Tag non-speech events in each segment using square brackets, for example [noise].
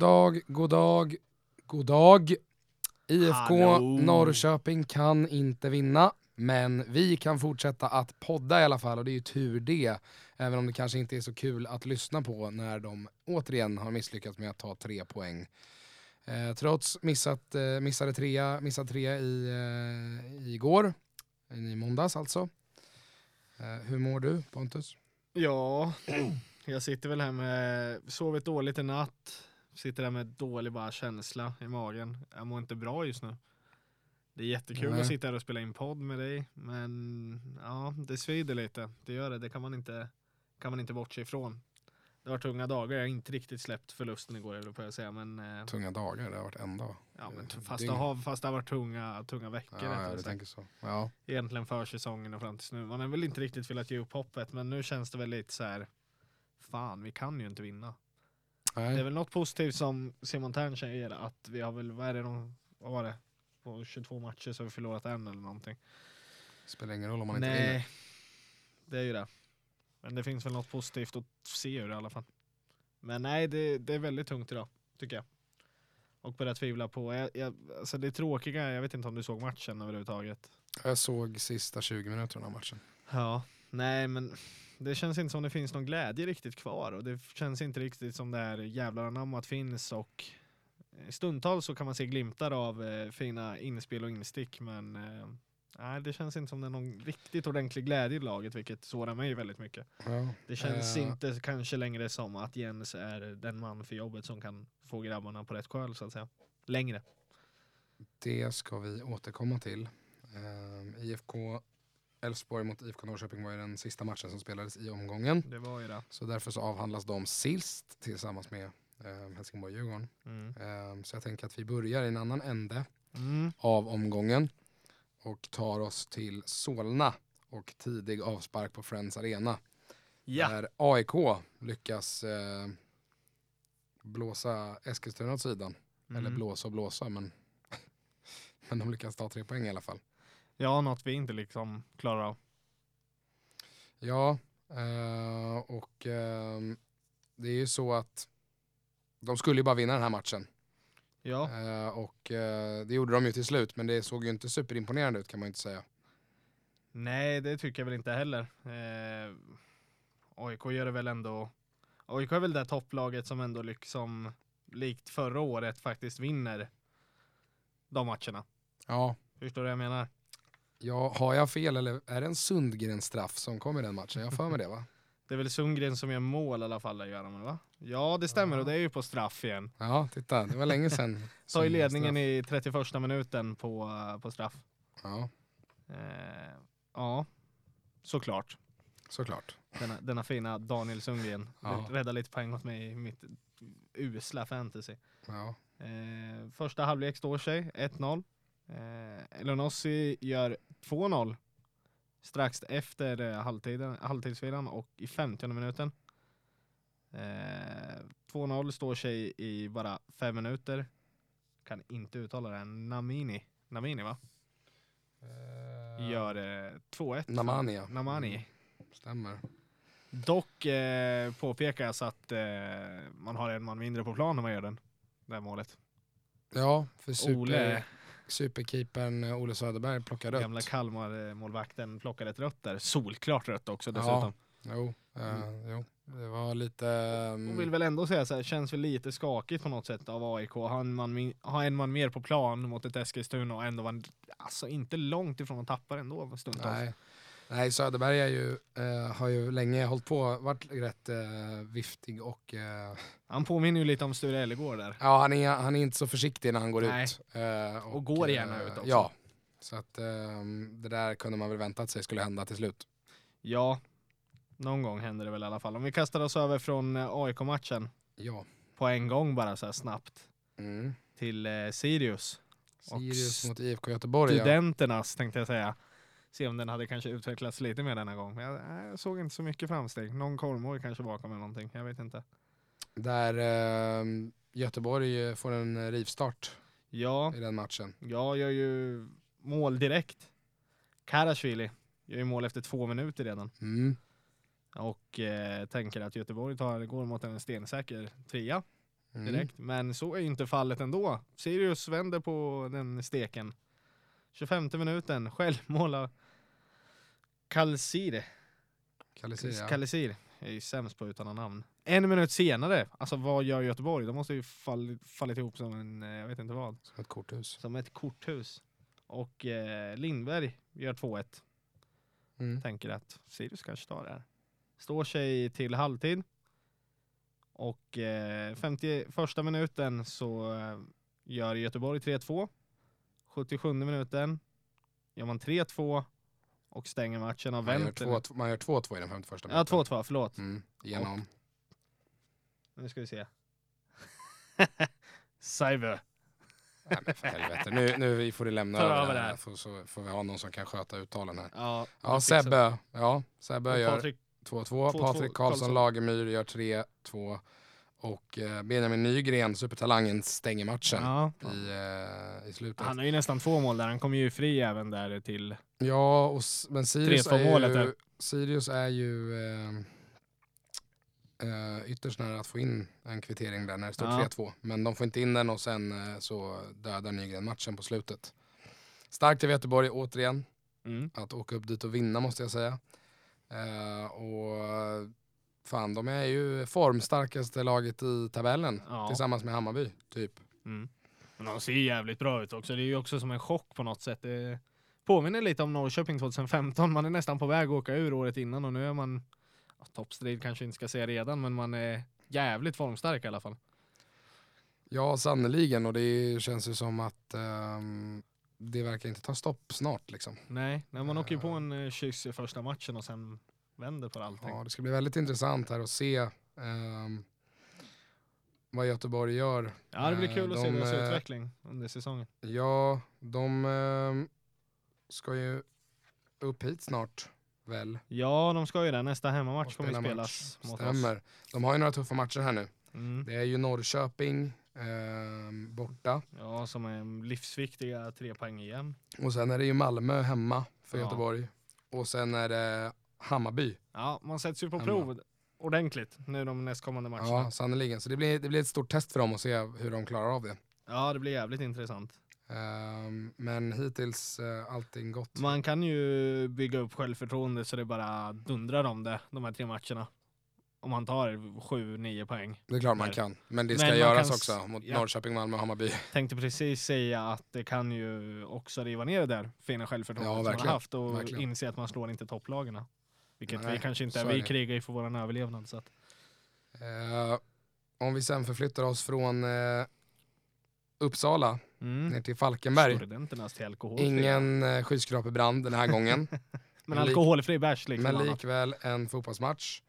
dag, god dag, god dag. IFK Hallå. Norrköping kan inte vinna, men vi kan fortsätta att podda i alla fall och det är ju tur det. Även om det kanske inte är så kul att lyssna på när de återigen har misslyckats med att ta tre poäng. Eh, trots missat, eh, missade trea, missat trea i, eh, igår, i måndags alltså. Eh, hur mår du Pontus? Ja, [clears throat] jag sitter väl här med, sovit dåligt i natt, sitter där med dålig bara känsla i magen. Jag mår inte bra just nu. Det är jättekul Nej. att sitta här och spela in podd med dig, men ja, det svider lite. Det gör det, det kan man inte, kan man inte bortse ifrån. Det har varit tunga dagar, jag har inte riktigt släppt förlusten igår, eller på jag säga, men, eh, Tunga dagar, det har varit en dag. ja, men fast, det har, fast det har varit tunga, tunga veckor. Ja, ja, sagt. tänker så. Ja. egentligen för säsongen och fram tills nu. Man har väl inte riktigt velat ge upp hoppet, men nu känns det väl lite så här. Fan, vi kan ju inte vinna. Nej. Det är väl något positivt som Simon Tern säger att vi har väl, vad är det, de, vad var det? På 22 matcher så har vi förlorat en eller någonting. Spelar ingen roll om man inte vinner. Nej, det är ju det. Men det finns väl något positivt att se ur det i alla fall. Men nej, det, det är väldigt tungt idag, tycker jag. Och börjar tvivla på, jag, jag, alltså det tråkiga, jag vet inte om du såg matchen överhuvudtaget. Jag såg sista 20 minuterna av matchen. Ja, nej men det känns inte som det finns någon glädje riktigt kvar och det känns inte riktigt som det här jävlar anammat finns och eh, stundtals så kan man se glimtar av eh, fina inspel och instick men eh, nej, det känns inte som det är någon riktigt ordentlig glädje i laget vilket sårar mig väldigt mycket. Ja. Det känns Eh, inte kanske längre som att Jens är den man för jobbet som kan få grabbarna på rätt sköl så att säga. Längre. Det ska vi återkomma till. Ehm, IFK Elfsborg mot IFK Norrköping var ju den sista matchen som spelades i omgången. Det var ju det. Så därför så avhandlas de sist tillsammans med um, Helsingborg-Djurgården. Mm. Ehm, så jag tänker att vi börjar i en annan ände Mm. av omgången och tar oss till Solna och tidig avspark på Friends Arena. Ja. Där AIK lyckas eh, blåsa Eskilstuna åt sidan. Eller Mm. blåsa och blåsa men, [laughs] men de lyckas ta tre poäng i alla fall. Ja, något vi inte liksom klarar av. Ja, eh, och ehm, det är ju så att de skulle ju bara vinna den här matchen. Ja. Eh, och eh, det gjorde de ju till slut men det såg ju inte superimponerande ut kan man ju inte säga. Nej, det tycker jag väl inte heller. Eh, AIK gör det väl ändå. AIK är väl det topplaget som ändå liksom likt förra året faktiskt vinner de matcherna. Ja, Förstår du vad jag menar? Ja, har jag fel eller är det en Sundgren-straff som kom i den matchen? Jag för mig det va? [laughs] Det är väl Sundgren som gör mål i alla fall, där gör han väl, va? Ja, det stämmer Ja. och det är ju på straff igen. Ja, titta, det var länge sedan. [laughs] Ju som ledningen i 31 minuten på, eh, på straff. Ja, Eh, ja, såklart. såklart. Denna, denna fina Daniel Sundgren. Ja. Rädda lite poäng åt mig i mitt usla fantasy. Ja. Eh, första halvlek står sig 1-0. Eh, Elionossi gör 2-0 strax efter eh, halvtiden, halvtidsvilan och i 50 minuten. Eh, 2-0 står sig i bara fem minuter. Kan inte uttala det. Namini, Namini va? Eh, Gör eh, 2-1. Namani, ja. Namani. Mm, Stämmer. Dock eh, påpekas att eh, man har en man mindre på plan när man gör den. Det här målet. Ja, för super, Ole, superkeepern eh, Ole Söderberg plockar rött. gamla Kalmar-målvakten, plockade ett rött där. Solklart rött också dessutom. Jo, eh, jo, det var lite... Jag Um, vill väl ändå säga så här, känns väl lite skakigt på något sätt av AIK. Ha en man, ha en man mer på plan mot ett Eskilstuna och ändå var alltså inte långt ifrån att tappa ändå stundtals. nej. Nej, Söderberg är ju, eh, har ju länge hållit på, varit rätt eh, viftig och eh, Han påminner ju lite om Sture Ellegård där. ja, han, är, han är inte så försiktig när han går Nej. ut. Eh, Och går gärna ut också. Ja, så att ehm, det där kunde man väl väntat sig skulle hända till slut. Ja, någon gång händer det väl i alla fall. Om vi kastar oss över från eh, AIK-matchen Ja. på en gång bara så snabbt Mm. till eh, Sirius. Och Sirius mot IFK Göteborg. Ja. Studenternas tänkte jag säga. Se om den hade kanske utvecklats lite mer denna gång. Men jag, jag såg inte så mycket framsteg. Någon korvmål kanske bakom eller någonting. Jag vet inte. Där ehm, Göteborg eh, får en eh, rivstart Ja, i den matchen. jag gör ju mål direkt. Karasvili gör ju mål efter två minuter redan. Mm. Och eh, tänker att Göteborg tar, går mot en stensäker trea. Mm. direkt. Men så är ju inte fallet ändå. Sirius vänder på den steken. 25 minuten, självmål av Ja. Kalisir. Jag är ju sämst på att uttala namn. En minut senare, alltså vad gör Göteborg? De måste ju fall, fallit ihop som en, eh, jag vet inte vad, Som ett korthus. som ett korthus. Och eh, Lindberg gör 2-1. Mm. Tänker att Sirius kanske tar det här. Står sig till halvtid. Och eh, 51 minuten så eh, gör Göteborg 3-2. 77 minuten gör man 3-2 och stänger matchen av Man gör Wentel. 2-2 man gör 2-2 i den 51 Ja, minuten. 2-2, förlåt. Mm, genom. Nu ska vi se. [laughs] Cyber. Nej men för helvete. Nu, nu får du lämna Ta över det här. Får, så får vi ha någon som kan sköta uttalen här. Ja, Ja. Sebbe. Ja, Sebbe Och gör Patrik, 2-2. 2-2, Patrik Karlsson. Lagemyr gör 3-2. Och eh, Benjamin Nygren, supertalangen, stänger matchen ja, i, eh, i slutet. han har ju nästan två mål där. Han kommer ju fri även där till... Ja, och, men Sirius 3-2 är ju, där. Sirius är ju eh, eh, ytterst nära att få in en kvittering där när det står Ja. 3-2. Men de får inte in den och sen eh, så dödar Nygren matchen på slutet. Starkt av Göteborg återigen, Mm. att åka upp dit och vinna måste jag säga. Eh, och fan, de är ju formstarkaste laget i tabellen Ja. tillsammans med Hammarby, typ. Mm. Men de ser jävligt bra ut också. Det är ju också som en chock på något sätt. Det påminner lite om Norrköping 2015. Man är nästan på väg att åka ur året innan och nu är man, ja, toppstrid kanske inte ska säga redan, men man är jävligt formstark i alla fall. Ja, sannoliken. Och det känns ju som att ehm, det verkar inte ta stopp snart. Liksom. Nej, nej man åker ju på en eh, kyss i första matchen och sen vänder på allting. Ja, det ska bli väldigt intressant här att se ehm, vad Göteborg gör. Ja, det blir kul att se De, deras eh, utveckling under säsongen. Ja, de ehm, ska ju upp hit snart, väl? Ja, de ska ju det. Nästa hemmamatch kommer ju spela spelas match. mot Stämmer. De har ju några tuffa matcher här nu. oss. Mm. Det är ju Norrköping ehm, borta. Ja, som är livsviktiga tre poäng igen. Och sen är det ju Malmö hemma för Ja. Göteborg. Och sen är det Hammarby. Ja, man sätts ju på Hemma. prov ordentligt nu de nästkommande matcherna. Ja, sannoliken. Så det blir, det blir ett stort test för dem att se hur de klarar av det. Ja, det blir jävligt intressant. Ehm, men hittills uh, allting gott. Man kan ju bygga upp självförtroende så det bara dundrar om det, de här tre matcherna. Om man tar 7-9 poäng. Det är klart man kan. Men det Men ska man göras kan också mot ja. Norrköping, Malmö och Hammarby. Tänkte precis säga att det kan ju också riva ner det där fina självförtroendet Ja, som man har haft och Verkligen. inse att man slår inte topplagen. Vilket Nej, vi kanske inte är. är Vi krigar ju för vår överlevnad. Så att, Eh, om vi sen förflyttar oss från eh, Uppsala mm. ner till Falkenberg. Ingen eh, skyskrapebrand den här gången. [laughs] Men alkoholfri bärs liksom. men likväl en fotbollsmatch.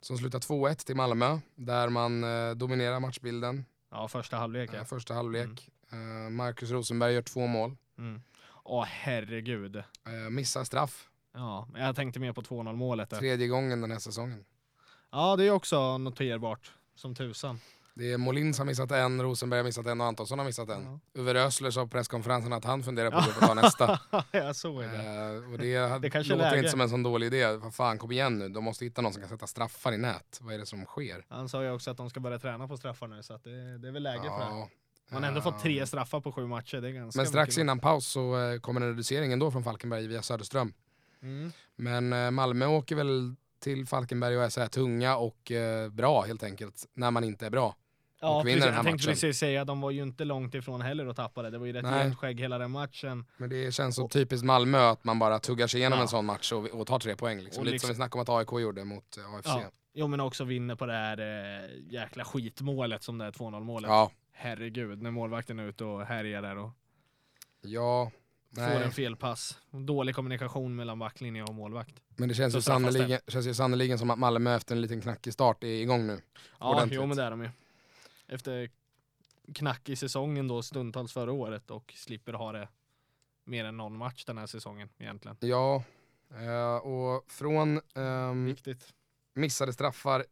Som slutar 2-1 till Malmö. Där man eh, dominerar matchbilden. Ja, första halvlek ja. Eh, första halvlek. Eh, Marcus Rosenberg gör två mål. Mm. Åh herregud. Eh, missar straff. Ja, men jag tänkte mer på 2-0 målet. där. Tredje gången den här säsongen. Ja, det är också noterbart. Som tusan. Det är Molins har missat en, Rosenberg har missat en och Antonsson har missat en. Ja. Uwe Rösler sa på presskonferensen att han funderar på att [laughs] ta nästa. jag såg det. Eh, och det, [laughs] Det kanske låter inte som en sån dålig idé. Vad fan, kom igen nu. De måste hitta någon som kan sätta straffar i nät. Vad är det som sker? Han sa ju också att de ska börja träna på straffar nu så att det, det är väl läge för det. Ja, Man har ändå eh, fått tre straffar på sju matcher. Det är ganska Men strax innan paus så eh, kommer en reducering ändå från Falkenberg via Söderström. Mm. Men eh, Malmö åker väl till Falkenberg och är så här tunga och eh, bra helt enkelt. När man inte är bra. Ja, och precis. Jag tänkte matchen. precis säga, de var ju inte långt ifrån heller att tappa det. Det var ju rätt Nej. jämnt skägg hela den matchen. Men det känns så typiskt Malmö att man bara tuggar sig igenom Ja. en sån match och, och tar tre poäng. Liksom. Och Lite liksom- som vi snackade om att AIK gjorde mot eh, AFC. Ja. Jo men också vinner på det här eh, jäkla skitmålet som det är 2-0 målet. Ja. Herregud, när målvakten är ute och härjar där och ja. får Nej. en felpass. Dålig kommunikation mellan backlinje och målvakt. Men det känns Så ju, sannoliken, känns ju sannoliken som att Malmö efter en liten knackig start är igång nu. Ja, Ordentligt. jo men det är de ju. Efter knack i säsongen då stundtals förra året och slipper ha det mer än någon match den här säsongen egentligen. Ja, eh, och från Viktigt. missade straffar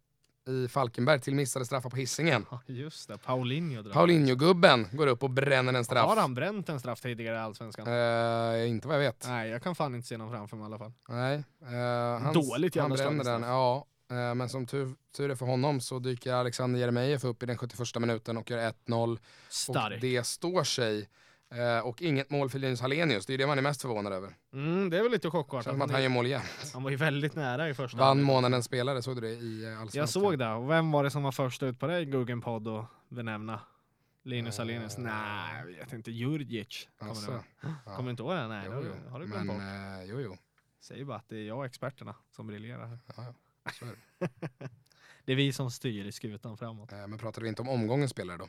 i Falkenberg till missade straffar på Hisingen. Ja just det, Paulinho. Paulinho-gubben går upp och bränner en straff. Har han bränt en straff tidigare i Allsvenskan? Eh, inte vad jag vet. Nej, jag kan fan inte se någon framför mig i alla fall. Nej. eh, han, Dåligt han jävla bränner slag i den. Ja, men som tur, tur är för honom så dyker Alexander Jeremejeff upp i den 71 minuten och gör 1-0. Stark. Och det står sig. Eh, och inget mål för Linus Hallenius, det är det man är mest förvånad över. Mm, det är väl lite Känns chockartat. som att Han, gör mål igen. han var ju väldigt nära i första Vann månadens spelare, såg du det i eh, Allsvenskan? Jag såg det. Och vem var det som var först ut på i Guggenpodd och benämna? Linus Eh, Alenius? Nej, jag vet inte. Djurdjic. Kommer Alltså, du ja. Kommer inte ihåg det? Nej, Jo, det har du- jo. har du glömt bort. eh, jo, jo. Säger bara att det är jag och experterna som briljerar. Ja, ja. Så är det. [laughs] Det är vi som styr i skutan framåt. Eh, Men pratade vi inte om omgångens spelare då?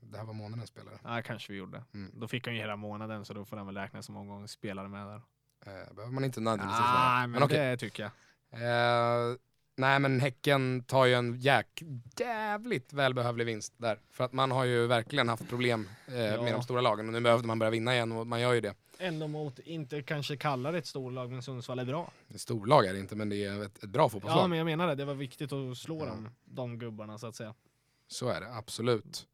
Det här var månadens spelare. Ja, kanske vi gjorde. Mm. Då fick han ju hela månaden så då får han väl räknas som omgång spelare med där. Eh, behöver man inte nödvändigtvis Ah, vara. men, Men okej. det tycker jag. Eh, nej men Häcken tar ju en jäk, jävligt välbehövlig vinst där. För att man har ju verkligen haft problem eh, Ja. med de stora lagen och nu behövde man börja vinna igen och man gör ju det. Ändå mot, inte kanske kallar det ett storlag, men Sundsvall är bra. Storlag är det inte men det är ett, ett bra fotbollslag. Ja, men jag menar det. Det var viktigt att slå Ja. dem, de gubbarna så att säga. Så är det, absolut.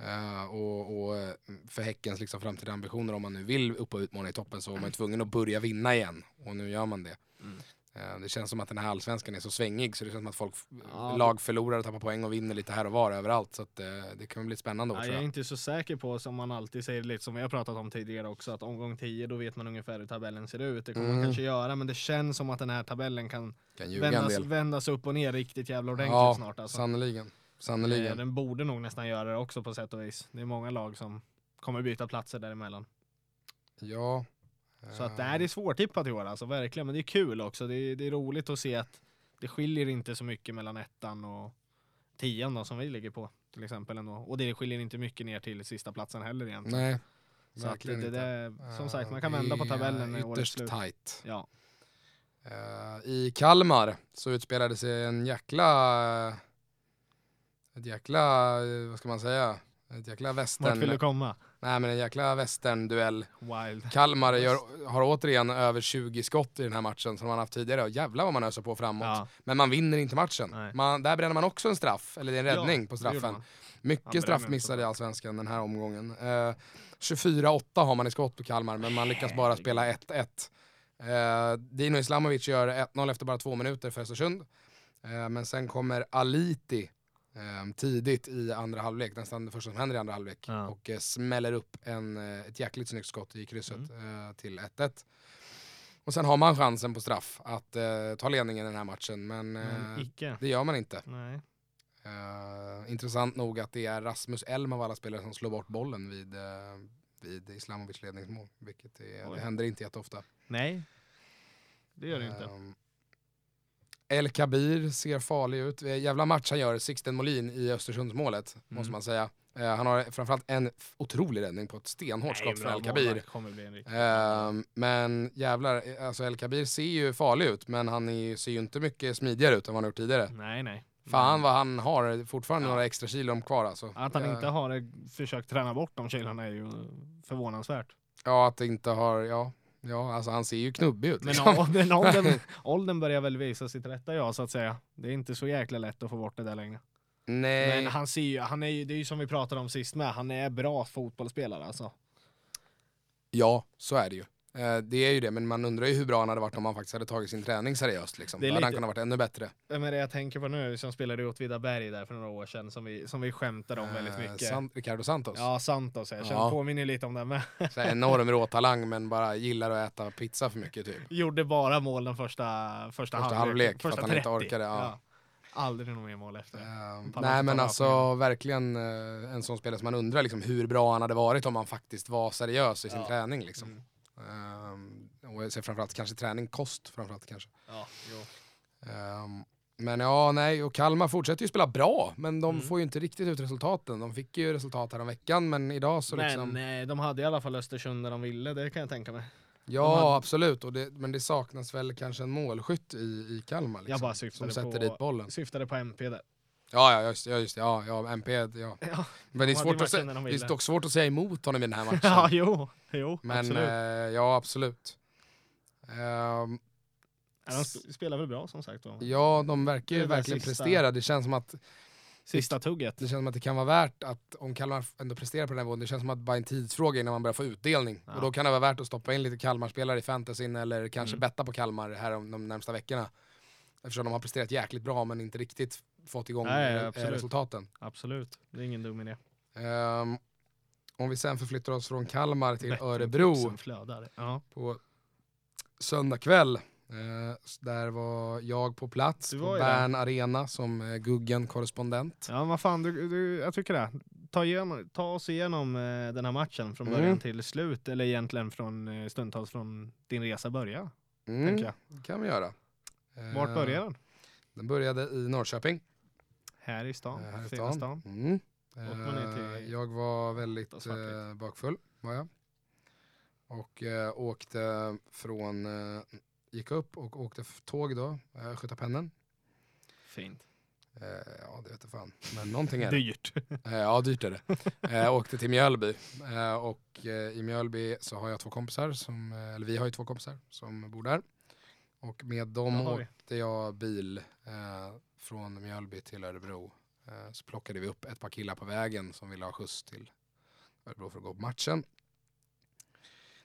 Eh, och, och eh, för Häckens liksom framtida ambitioner om man nu vill upp och utmana i toppen så är man tvungen att börja vinna igen. Och nu gör man det. Mm. Eh, det känns som att den här allsvenskan är så svängig så det känns som att folk Ja. lag förlorar och tappar poäng och vinner lite här och var överallt. Så att, eh, det kan bli spännande år Ja, jag är inte så säker på, som man alltid säger, lite som vi har pratat om tidigare också, att omgång 10 då vet man ungefär hur tabellen ser ut. Det kommer Mm. man kanske göra, men det känns som att den här tabellen kan Kan vändas, vändas upp och ner riktigt jävla ordentligt Ja, snart. Alltså. Sannoliken. Eh, Sannoliken. Den borde nog nästan göra det också på sätt och vis. Det är många lag som kommer byta platser däremellan. Ja. Så att det Eh, här är svårtippat i år alltså, verkligen. Men det är kul också. Det är, det är roligt att se att det skiljer inte så mycket mellan ettan och tian då, som vi ligger på till exempel ändå. Och det skiljer inte mycket ner till sista platsen heller egentligen. Nej, så att det, det, det, som sagt, man Eh, kan vända på är tabellen när året är slut. tight. Ja. Eh, I Kalmar så utspelade sig en jäkla... Ett jäkla, eh, vad ska man säga? Ett jäkla Vart vill västern... du komma? Nej men en jäkla västern-duell. Wild. Kalmar gör, har återigen över 20 skott i den här matchen som man haft tidigare. Och jävlar vad man öser på framåt. Ja, Men man vinner inte matchen. Man, där bränner man också en straff, eller det är en räddning Ja, på straffen. Mycket straffmissar i. Allsvenskan den här omgången. Eh, 24-8 har man i skott på Kalmar, men man lyckas bara spela 1-1. Eh, Dino Islamovic gör 1-0 efter bara två minuter för Östersund. Eh, men sen kommer Aliti eh, tidigt i andra halvlek, nästan det första som händer i andra halvlek. Ja. Och eh, smäller upp en, eh, ett jäkligt snyggt skott i krysset Mm. eh, till 1-1. Och sen har man chansen på straff att ta ledningen i den här matchen, men, Men det gör man inte. Intressant nog att det är Rasmus Elm av alla spelare som slår bort bollen vid, vid Islamovics ledningsmål. Vilket är, det händer inte jätteofta. Nej. Det gör det inte. El Kabir ser farlig ut. Eh, Jävla match han gör, Sixten Molin i Östersundsmålet, måste Mm. man säga. Eh, han har framförallt en otrolig räddning på ett stenhårt skott från El Kabir. Ehm, men jävlar, eh, alltså El Kabir ser ju farlig ut, men han är, ser ju inte mycket smidigare ut än vad han gjort tidigare. Nej, nej. Fan vad han har fortfarande Ja. några extra kilon kvar alltså. Att han inte har försökt träna bort de kilorna är ju förvånansvärt. Ja, att det inte har, ja. Ja, alltså han ser ju knubbig ut Men, liksom. ja, men [laughs] åldern, åldern börjar väl visa sitt rätta jag så att säga. Det är inte så jäkla lätt att få bort det där längre. Nej, Men han ser ju, han är ju, det är ju som vi pratade om sist med, han är bra fotbollsspelare alltså. ja, så är det ju. Eh, det är ju det, men man undrar ju hur bra han hade varit om han faktiskt hade tagit sin träning seriöst. Liksom. Det är hade han lite- kunnat varit ännu bättre. Vem är det jag tänker på nu som spelade i Åtvidaberg där för några år sedan som vi, som vi skämtade om väldigt Eh, mycket? Sant, Ricardo Santos. Ja, Santos. Jag känner Ja. påminner lite om det med. Så enorm [laughs] råtalang men bara gillar att äta pizza för mycket typ. Gjorde bara mål den första, första, Första halvlek, för att han inte orkade, ja. Aldrig något mer mål efter. Pallar nej men alltså verkligen eh, en sån spelare som man undrar liksom, hur bra han hade varit om han faktiskt var seriös i sin Ja. träning. Liksom. Mm. Ehm, och jag ser framförallt kanske träning, kost framförallt kanske. Ja. Ehm, men ja, nej, och Kalmar fortsätter ju spela bra, men de Mm. får ju inte riktigt ut resultaten. De fick ju resultat här om veckan, men idag så Men liksom... eh, de hade i alla fall Östersund när de ville, det kan jag tänka mig. Ja, de hade- absolut, och det, men det saknas väl kanske en målskytt i, i Kalmar. Liksom, som sätter på- dit bollen. Syftade på MP där. Ja, ja, just, ja, just det. Ja, ja, MP, ja. Ja, Men det är, svårt att det är dock svårt att säga emot honom i den här [laughs] matchen. ja jo, jo men absolut. eh, ja, absolut. Ehm, Ja, de sp- spelar väl bra som sagt. Då. ja, de verkar ju verkligen sista- prestera. Det känns som att Sista tugget. Det känns som att det kan vara värt att, om Kalmar ändå presterar på den här nivån, det känns som att det bara är en tidsfråga innan man börjar få utdelning. Ja. Och då kan det vara värt att stoppa in lite Kalmar-spelare i fantasyn eller kanske Mm. betta på Kalmar här om de närmsta veckorna. Eftersom de har presterat jäkligt bra men inte riktigt fått igång Nej, eh, absolut. resultaten. Absolut, det är ingen dum idé. Ehm, om vi sen förflyttar oss från Kalmar till Örebro. Ja. på söndag kväll. Eh, där var jag på plats på Bern Arena som eh, Guggen-korrespondent. ja, vad fan, du, du, jag tycker det. Ta, igenom, ta oss igenom eh, den här matchen från början Mm. till slut, eller egentligen från eh, stundtals från din resa börja, Mm, det kan vi göra. Vart Eh, började den? Den började i Norrköping. Här i stan, eh, här i stan. stan. Mm. Ner till Eh, jag var väldigt eh, bakfull. Var jag. Och eh, åkte från, eh, gick upp och åkte tåg då, eh, Skyttarpennen. Fint. Eh, ja det vet jag fan, men någonting är [laughs] det. Dyrt. Eh, ja dyrt är det. Eh, åkte till Mjölby eh, och eh, i Mjölby så har jag två kompisar, som, eh, eller vi har ju två kompisar som bor där. Och med dem åkte jag bil eh, från Mjölby till Örebro. Eh, så plockade vi upp ett par killar på vägen som ville ha skjuts till Örebro för att gå på matchen.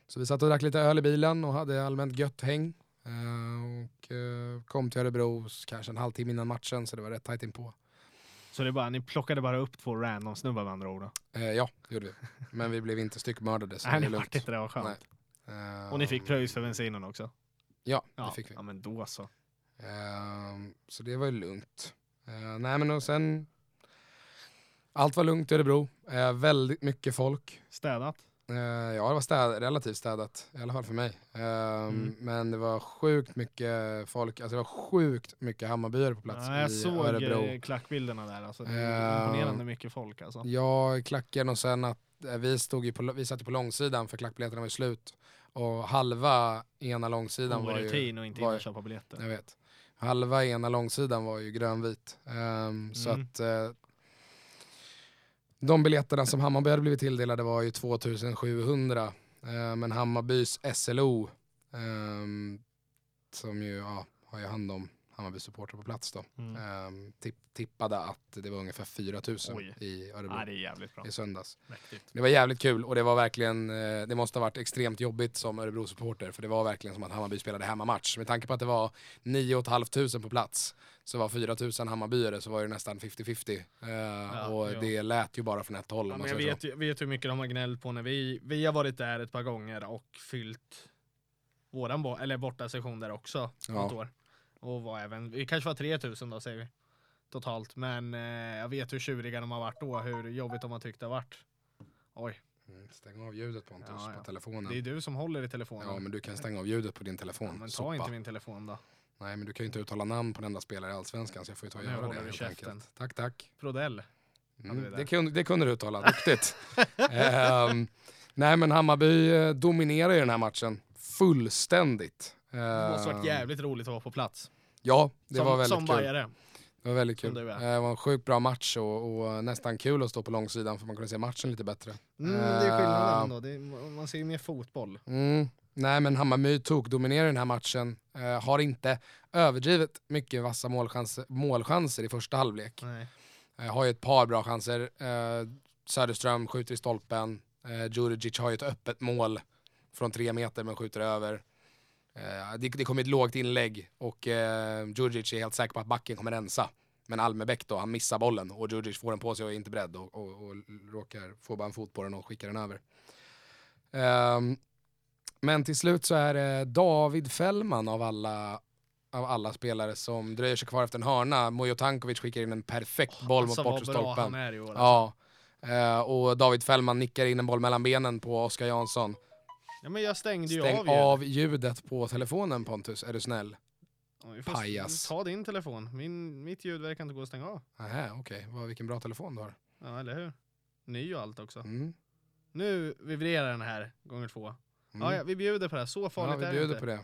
Så vi satt och drack lite öl i bilen och hade allmänt gött häng. Eh, och eh, kom till Örebro kanske en halvtimme innan matchen så det var rätt tajt inpå. Så det bara, ni plockade bara upp två random snubbar med andra ord? Eh, ja, det gjorde vi. Men vi blev inte styckmördade så Nej, det är vart lugnt. inte det, var skönt. Eh, Och ni fick pröjs för bensinen också? Ja, Ja, det fick vi. ja men då så. Ehm, så det var ju lugnt. Eh, nej men och sen, allt var lugnt i Örebro. Eh, väldigt mycket folk. Städat? Eh, ja det var städ, relativt städat, i alla fall för mig. Ehm, Mm. Men det var sjukt mycket folk, alltså det var sjukt mycket Hammarbyare på plats Ja, jag i såg Örebro. klackbilderna där. Alltså, det är Eh, imponerande mycket folk alltså. Ja, i klacken och sen att vi, stod ju på, vi satt ju på långsidan för klackbiljetterna var ju slut. Och halva ena långsidan var ju... rutin och inte in och köpa biljetter. Jag vet. Halva ena långsidan var ju grönvit. Så Mm. att eh, de biljetterna som Hammarby hade blivit tilldelade var ju 2700. Eh, men Hammarbys SLO, ehm, som ju ja, har ju hand om Hammarbys supporter på plats då, Mm. tipp, tippade att det var ungefär 4000 Oj. i Örebro Ja, det är jävligt bra. i söndags. Mäktigt. Det var jävligt kul och det var verkligen, eh, det måste ha varit extremt jobbigt som Örebro-supporter för det var verkligen som att Hammarby spelade hemmamatch. Med tanke på att det var 9 500 på plats så var 4 000 Hammarbyare så var det nästan 50-50. Eh, och jo. det lät ju bara från ett håll Ja, men jag vet, vet hur mycket de har gnällt på när vi, vi har varit där ett par gånger och fyllt våran bo, eller borta session där också Ja. något år. Och var även, vi kanske var 3000 då säger vi. Totalt. Men eh, jag vet hur tjuriga de har varit då, hur jobbigt de har tyckt det har varit. Oj. Mm, Stäng av ljudet Pontus Ja, ja. på telefonen. det är du som håller i telefonen. Ja men du kan stänga av ljudet på din telefon. Ja, men ta Sopa. inte min telefon då. Nej men du kan ju inte uttala namn på en enda spelare i Allsvenskan så jag får ju ta och Nu göra det håller du helt käften. enkelt. Tack tack. Prodell. Mm, det, kunde, det kunde du uttala, duktigt. [laughs] Ehm, nej men Hammarby eh, dominerar ju den här matchen fullständigt. Det måste varit Ehm, jävligt roligt att vara på plats. Ja, det som var väldigt som kul. bajare. Det var väldigt kul. Eh. Det var en sjukt bra match och, och nästan kul att stå på långsidan för man kunde se matchen lite bättre. Mm, det är skillnaden Ehm, då. Är, man ser ju mer fotboll. Mm. Nej men Hammarby tog dominerar den här matchen. Eh, har inte överdrivet mycket vassa målchanser, målchanser i första halvlek. Nej. Eh, har ju ett par bra chanser. Eh, Söderström skjuter i stolpen. Eh, Djurdjic har ju ett öppet mål från tre meter men skjuter över. Eh, det, det kommer ett lågt inlägg och eh, Djurdjic är helt säker på att backen kommer rensa. Men Almebäck då, han missar bollen och Djurdjic får den på sig och är inte beredd och, och, och råkar få bara en fot på den och skickar den över. Ehm, men till slut så är det David Fällman av alla, av alla spelare som dröjer sig kvar efter en hörna. Mojo Tankovic skickar in en perfekt boll alltså, mot bortre stolpen. Alltså. Ja. Eh, och David Fällman nickar in en boll mellan benen på Oskar Jansson. Ja, men jag stängde ju Stäng av, ju. av ljudet på telefonen Pontus, är du snäll? Ja, vi får Pajas. Ta din telefon. Min, mitt ljud verkar inte gå att stänga av. Nähä, okej. Vad- Vilken bra telefon du har. Ja, eller hur? Ny och allt också. Mm. Nu vibrerar den här gånger två. Mm. Ja, ja, vi bjuder på det här. Så ja, farligt vi är det bjuder inte. på det.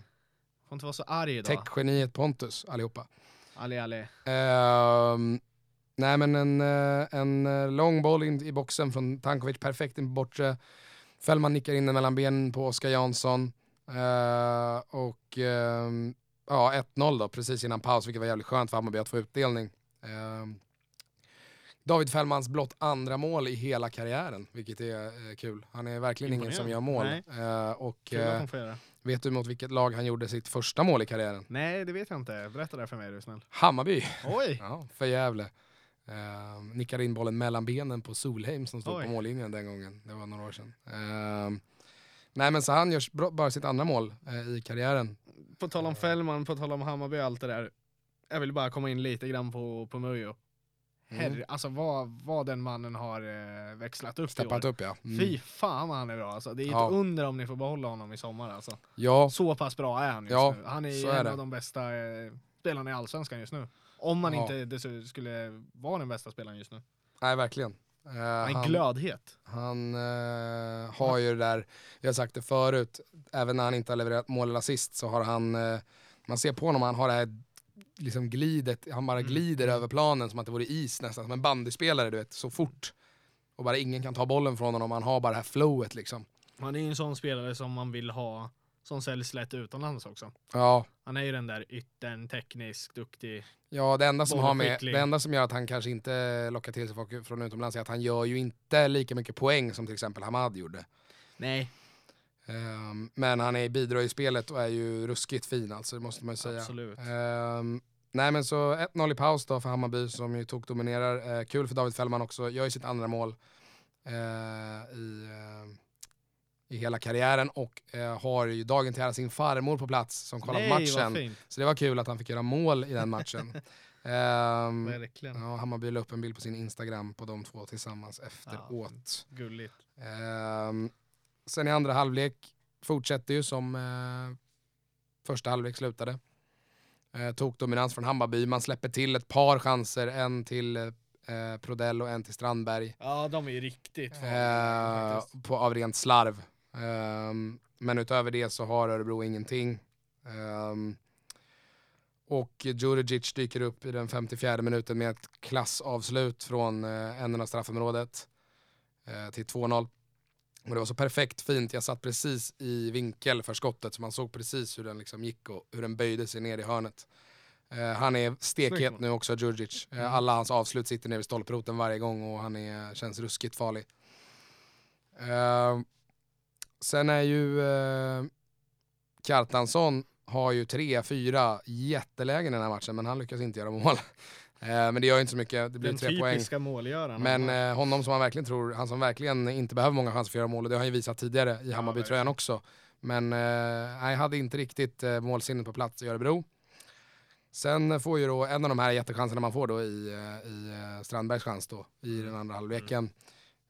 Får inte vara så arg idag. Techgeniet Pontus, allihopa. Ali Ali. Ehm, nej men en, eh, en eh, lång boll in i boxen från Tankovic, perfekt in på bortre. Fällman nickar in den mellan benen på Oskar Jansson. Eh, och ehm, ja, 1-0 då, precis innan paus, vilket var jävligt skönt för Hammarby att få utdelning. Ehm, David Fällmans blott andra mål i hela karriären, vilket är kul. Han är verkligen ingen som gör mål. Och vet du mot vilket lag han gjorde sitt första mål i karriären? Nej, det vet jag inte. Berätta det för mig är du snäll. Hammarby. Oj! [laughs] Ja, för Gävle. Uh, nickade in bollen mellan benen på Solheim som stod Oj. på mållinjen den gången. Det var några år sedan. Ehm, nej men så han gör bara sitt andra mål eh, i karriären. På tal om Fällman, på tal om Hammarby och allt det där. Jag vill bara komma in lite grann på, på Mujo. Mm. Herre, alltså vad, vad den mannen har eh, växlat upp i Steppat år. upp ja. Mm. Fy fan vad han är bra alltså. Det är Ja. ett under om ni får behålla honom i sommar alltså. Ja, Så pass bra är han just Ja, nu. Han är är en det. av de bästa eh, spelarna i Allsvenskan just nu. Om man Ja. inte skulle vara den bästa spelaren just nu. nej verkligen. Eh, Han är han glödhet. han eh, har ju det där, vi har sagt det förut, även när han inte har levererat mål eller assist så har han, eh, man ser på honom, han har det här liksom glidet, han bara Mm. glider över planen som att det vore is nästan, som en bandyspelare du vet, så fort. Och bara ingen kan ta bollen från honom, han har bara det här flowet liksom. Han är ju en sån spelare som man vill ha, som säljs lätt utomlands också. Ja, Han är ju den där yttern, teknisk, duktig. Ja, det enda, som har med, det enda som gör att han kanske inte lockar till sig folk från utomlands är att han gör ju inte lika mycket poäng som till exempel Hamad gjorde. Nej, Ehm, men han är, bidrar i spelet och är ju ruskigt fin alltså, det måste man ju säga. absolut. Ehm, nej men så 1-0 i paus då för Hammarby som ju tog dominerar. Eh, kul för David Fällman också, gör ju sitt andra mål eh, i, eh, i hela karriären och eh, har ju dagen till ära sin farmor på plats som kollar på Nej, matchen. Så det var kul att han fick göra mål i den matchen. [laughs] Ehm, Verkligen. Ja, Hammarby la upp en bild på sin Instagram på de två tillsammans efteråt. Gulligt. Ehm, sen i andra halvlek fortsätter ju som eh, första halvlek slutade. Eh, tog dominans från Hammarby, man släpper till ett par chanser, en till eh, Prodell och en till Strandberg. Ja, de är ju riktigt farliga Eh, på, av rent slarv. Ehm, men utöver det så har Örebro ingenting. Ehm, och Djurdjic dyker upp i den 54 minuten med ett klassavslut från eh, änden av straffområdet eh, till 2-0. Och det var så perfekt fint, jag satt precis i vinkel för skottet så man såg precis hur den liksom gick och hur den böjde sig ner i hörnet. Eh, han är stekhet nu också, Djurdjic. Mm. alla hans avslut sitter nere vid stolproten varje gång och han är, känns ruskigt farlig. Eh, sen är ju eh, Kjartansson har ju tre, fyra jättelägen i den här matchen men han lyckas inte göra mål. [laughs] Eh, men det gör ju inte så mycket, det blir Den tre poäng. typiska målgöraren. Men eh, honom som man verkligen tror, han som verkligen inte behöver många chanser för att göra mål och det har han ju visat tidigare i Ja, Hammarbytröjan verkligen. också. Men eh, nej, hade inte riktigt eh, målsinnet på plats i Örebro. Sen får ju då en av de här jättechanserna man får då i, eh, i eh, Strandbergs chans då i den andra halvleken.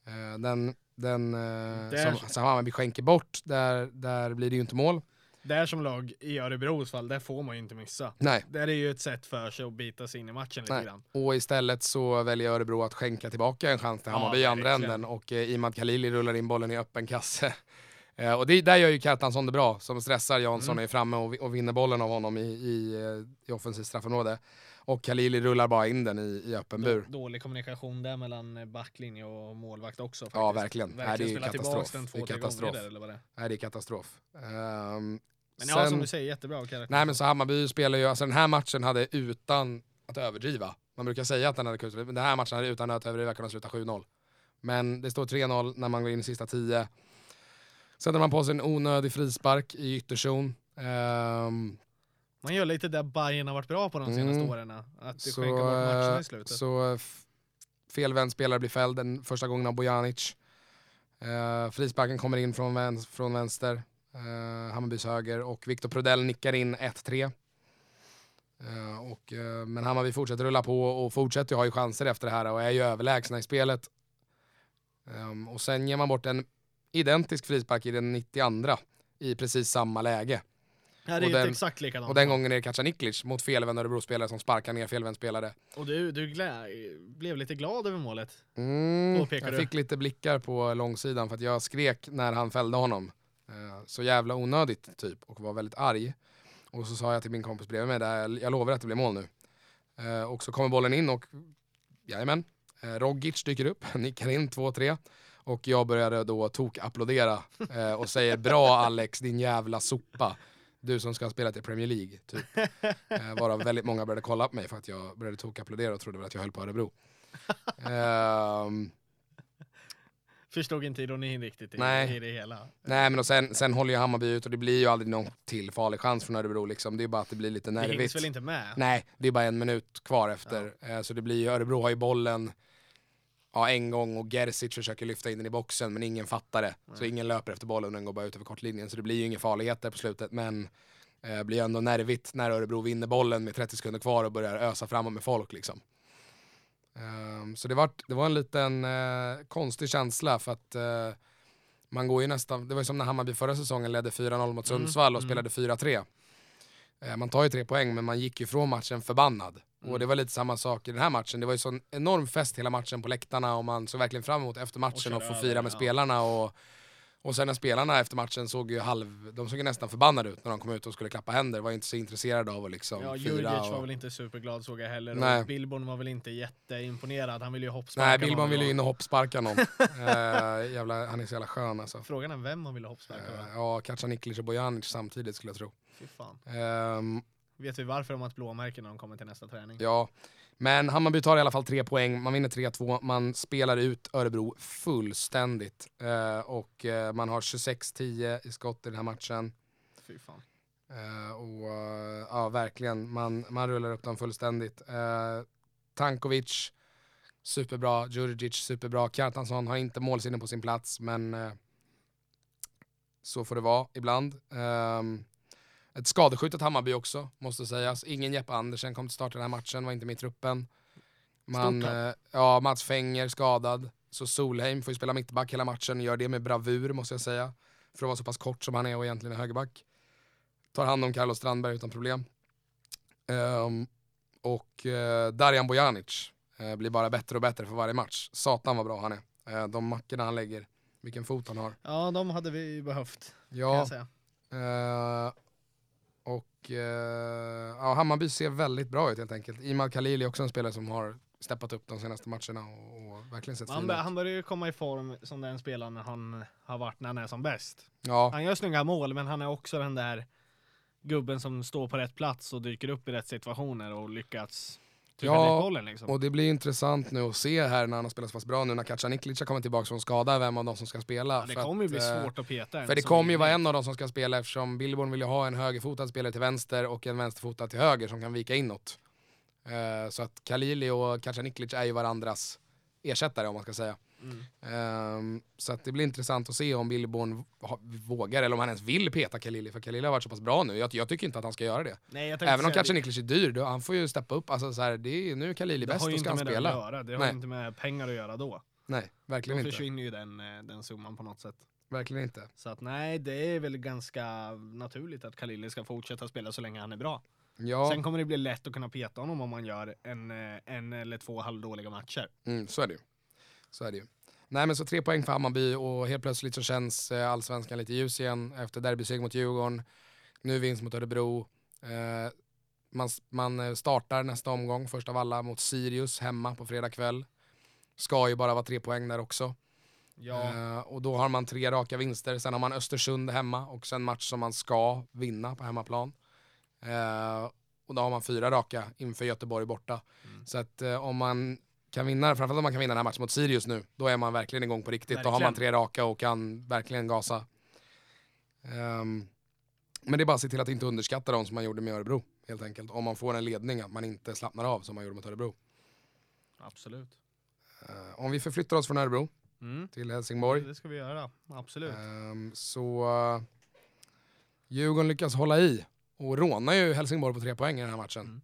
Eh, den den eh, som, som Hammarby skänker bort, där, där blir det ju inte mål. Där som lag i Örebros fall, där får man ju inte missa. Nej, Där är ju ett sätt för sig att bita sig in i matchen lite Nej. grann. och istället så väljer Örebro att skänka tillbaka en chans till Hammarby i andra änden och eh, Imad Khalili rullar in bollen i öppen kasse. [laughs] Eh, och det, där gör ju Kjartansson det bra, som stressar Jansson Mm. är framme och, och vinner bollen av honom i, i, eh, i offensivt straffområde. Och Khalili rullar bara in den i, i öppen bur. Då, dålig kommunikation där mellan backlinje och målvakt också. Faktiskt. Ja, verkligen. Nej, det är katastrof. den Det två, är tre katastrof. där, eller vad det är. Nej, det är katastrof. Ehm, Men ja, sen- som du säger, jättebra karaktär. Nej men så Hammarby spelar ju, alltså den här matchen hade utan att överdriva, man brukar säga att den hade kunnat men den här matchen hade utan att överdriva kunnat sluta 7-0. Men det står 3-0 när man går in i sista 10. Sätter man på sig en onödig frispark i ytterzon. Ehm, Man gör lite där Bayern har varit bra på de senaste Mm. åren. Att det så, skänker bort matcherna eh, i slutet. så f- felvänd spelare blir fälld den första gången av Bojanic. Uh, frisparken kommer in från, väns- från vänster, uh, Hammarbys höger och Viktor Prodell nickar in 1-3. Eh, och, eh, men Hammarby fortsätter rulla på och fortsätter ha ju chanser efter det här och är ju överlägsna i spelet. Ehm, och sen ger man bort en identisk frispark i den 92 i precis samma läge. Ja, det är den- exakt likadant. Och den gången är det Kacaniklic mot felvänd Örebro-spelare som sparkar ner felvänd spelare. Och du, du blev lite glad över målet. Mm, jag du? fick lite blickar på långsidan för att jag skrek när han fällde honom. Eh, så jävla onödigt typ och var väldigt arg. Och så sa jag till min kompis bredvid mig, där, jag lovar att det blir mål nu. Eh, och så kommer bollen in och jajamän, eh, Rogic dyker upp, [laughs] nickar in 2-3. Och jag började då tok-applådera eh, och säger bra Alex din jävla sopa. Du som ska ha spelat i Premier League. Typ. [laughs] Eh, varav väldigt många började kolla på mig för att jag började tok-applådera och trodde väl att jag höll på Örebro. [laughs] Ehm, Förstod inte ironin riktigt i, Nej. i det hela. nej men och sen, sen håller ju Hammarby ut och det blir ju aldrig någon till farlig chans från Örebro liksom. Det är bara att det blir lite Det hinns nervigt. väl inte med? Nej, det är bara en minut kvar efter. Eh, Så det blir ju, Örebro har ju bollen ja, en gång och Gerzic försöker lyfta in den i boxen men ingen fattar det. Så Nej. ingen löper efter bollen och den går bara ut över kortlinjen. Så det blir ju inga farligheter på slutet men eh, blir ändå nervigt när Örebro vinner bollen med 30 sekunder kvar och börjar ösa framåt med folk liksom. Ehm, så det var, det var en liten eh, konstig känsla för att eh, man går ju nästan, det var ju som när Hammarby förra säsongen ledde 4-0 mot Mm, Sundsvall och mm. spelade 4-3. Eh, man tar ju tre poäng men man gick ju från matchen förbannad. Mm. Och det var lite samma sak i den här matchen. Det var ju sån enorm fest hela matchen på läktarna och man såg verkligen fram emot efter matchen Och och, få fira med ja. spelarna. Och, och sen när spelarna efter matchen såg ju halv, de såg ju nästan förbannade ut när de kom ut och skulle klappa händer. Var ju inte så intresserade av att liksom Ja, fira. Var Och... väl inte superglad såg jag heller. Nej. Och Billborn var väl inte jätteimponerad. Han ville ju hoppsparka Nej, Billborn ville ju in och hoppsparka någon. [laughs] eh, jävla, han är så jävla skön alltså. Frågan är vem han ville hoppsparka uh, ja, Kacaniklic och Bojanic samtidigt skulle jag tro. Fy fan. Ehm, Vet vi varför de har ett blåmärke när de kommer till nästa träning? Ja, men Hammarby tar i alla fall tre poäng, man vinner 3-2, man spelar ut Örebro fullständigt. Eh, och eh, man har 26-10 i skott i den här matchen. Fy fan. Eh, och eh, ja, verkligen, man, man rullar upp dem fullständigt. Eh, Tankovic, superbra. Djurdjic, superbra. Kjartansson har inte målsinne på sin plats, men eh, så får det vara ibland. Ehm, ett skadeskjutet Hammarby också, måste sägas. Ingen Jeppe Andersen kom till start i den här matchen, var inte med i truppen. Man, eh, ja, Mats Fenger skadad. Så Solheim får ju spela mittback hela matchen, gör det med bravur måste jag säga. För att vara så pass kort som han är och egentligen är högerback. Tar hand om Carlos Strandberg utan problem. Ehm, och uh, Darjan Bojanic eh, blir bara bättre och bättre för varje match. Satan vad bra han är. Eh, de mackorna han lägger, vilken fot han har. Ja, de hade vi behövt kan Ja, jag säga. Och eh, ja, Hammarby ser väldigt bra ut helt enkelt. Imad Khalil är också en spelare som har steppat upp de senaste matcherna och, och verkligen sett Han, han börjar ju komma i form som den spelaren han har varit när han är som bäst. Ja, Han gör snygga mål, men han är också den där gubben som står på rätt plats och dyker upp i rätt situationer och lyckats Ja, dit bollen liksom. och det blir intressant nu att se här när han har spelat så pass bra nu när Kacaniklic har kommit tillbaka från skada, vem av dem som ska spela. ja, det För kommer ju bli eh, svårt att peta För det kommer ju vara en av dem som ska spela eftersom Billborn vill ju ha en högerfotad spelare till vänster och en vänsterfotad till höger som kan vika inåt. Eh, så att Khalili och Kacaniklic är ju varandras ersättare om man ska säga. Mm. Ehm, så att det blir intressant att se om Billborn vågar eller om han ens vill peta Khalili för Khalili har varit så pass bra nu. Jag, jag tycker inte att han ska göra det. Nej, Även om säga, Kacaniklic är dyr, då, han får ju steppa upp. Alltså, så här, det är, nu är det bäst, har ju då ska inte han med det spela. att göra. Det har Nej. ju inte med pengar att göra då. Nej, verkligen Då inte. försvinner ju den, eh, den summan på något sätt. Verkligen inte. Så att nej, det är väl ganska naturligt att Khalili ska fortsätta spela så länge han är bra. Ja, Sen kommer det bli lätt att kunna peta honom om man gör en, eh, en eller två halvdåliga matcher. Mm, så är det ju. Så är det ju. Nej men så tre poäng för Hammarby och helt plötsligt så känns eh, allsvenskan lite ljus igen efter derbyseger mot Djurgården. Nu vinst mot Örebro. Eh, man, man eh, startar nästa omgång, först av alla, mot Sirius hemma på fredag kväll. Ska ju bara vara tre poäng där också. Ja, Eh, och då har man tre raka vinster. Sen har man Östersund hemma och sen match som man ska vinna på hemmaplan. Eh, och då har man fyra raka inför Göteborg borta. Mm. Så att eh, om man kan vinna, framförallt om man kan vinna den här matchen mot Sirius nu, då är man verkligen igång på riktigt. Då har man Verkligen. tre raka och kan verkligen gasa. Ehm, men det är bara att se till att inte underskatta dem som man gjorde med Örebro, helt enkelt. Om man får en ledning, att man inte slappnar av som man gjorde mot Örebro. absolut. Eh, om vi förflyttar oss från Örebro Mm. till Helsingborg. Det ska vi göra, absolut. Ehm, så uh, Djurgården lyckas hålla i och rånar ju Helsingborg på tre poäng i den här matchen.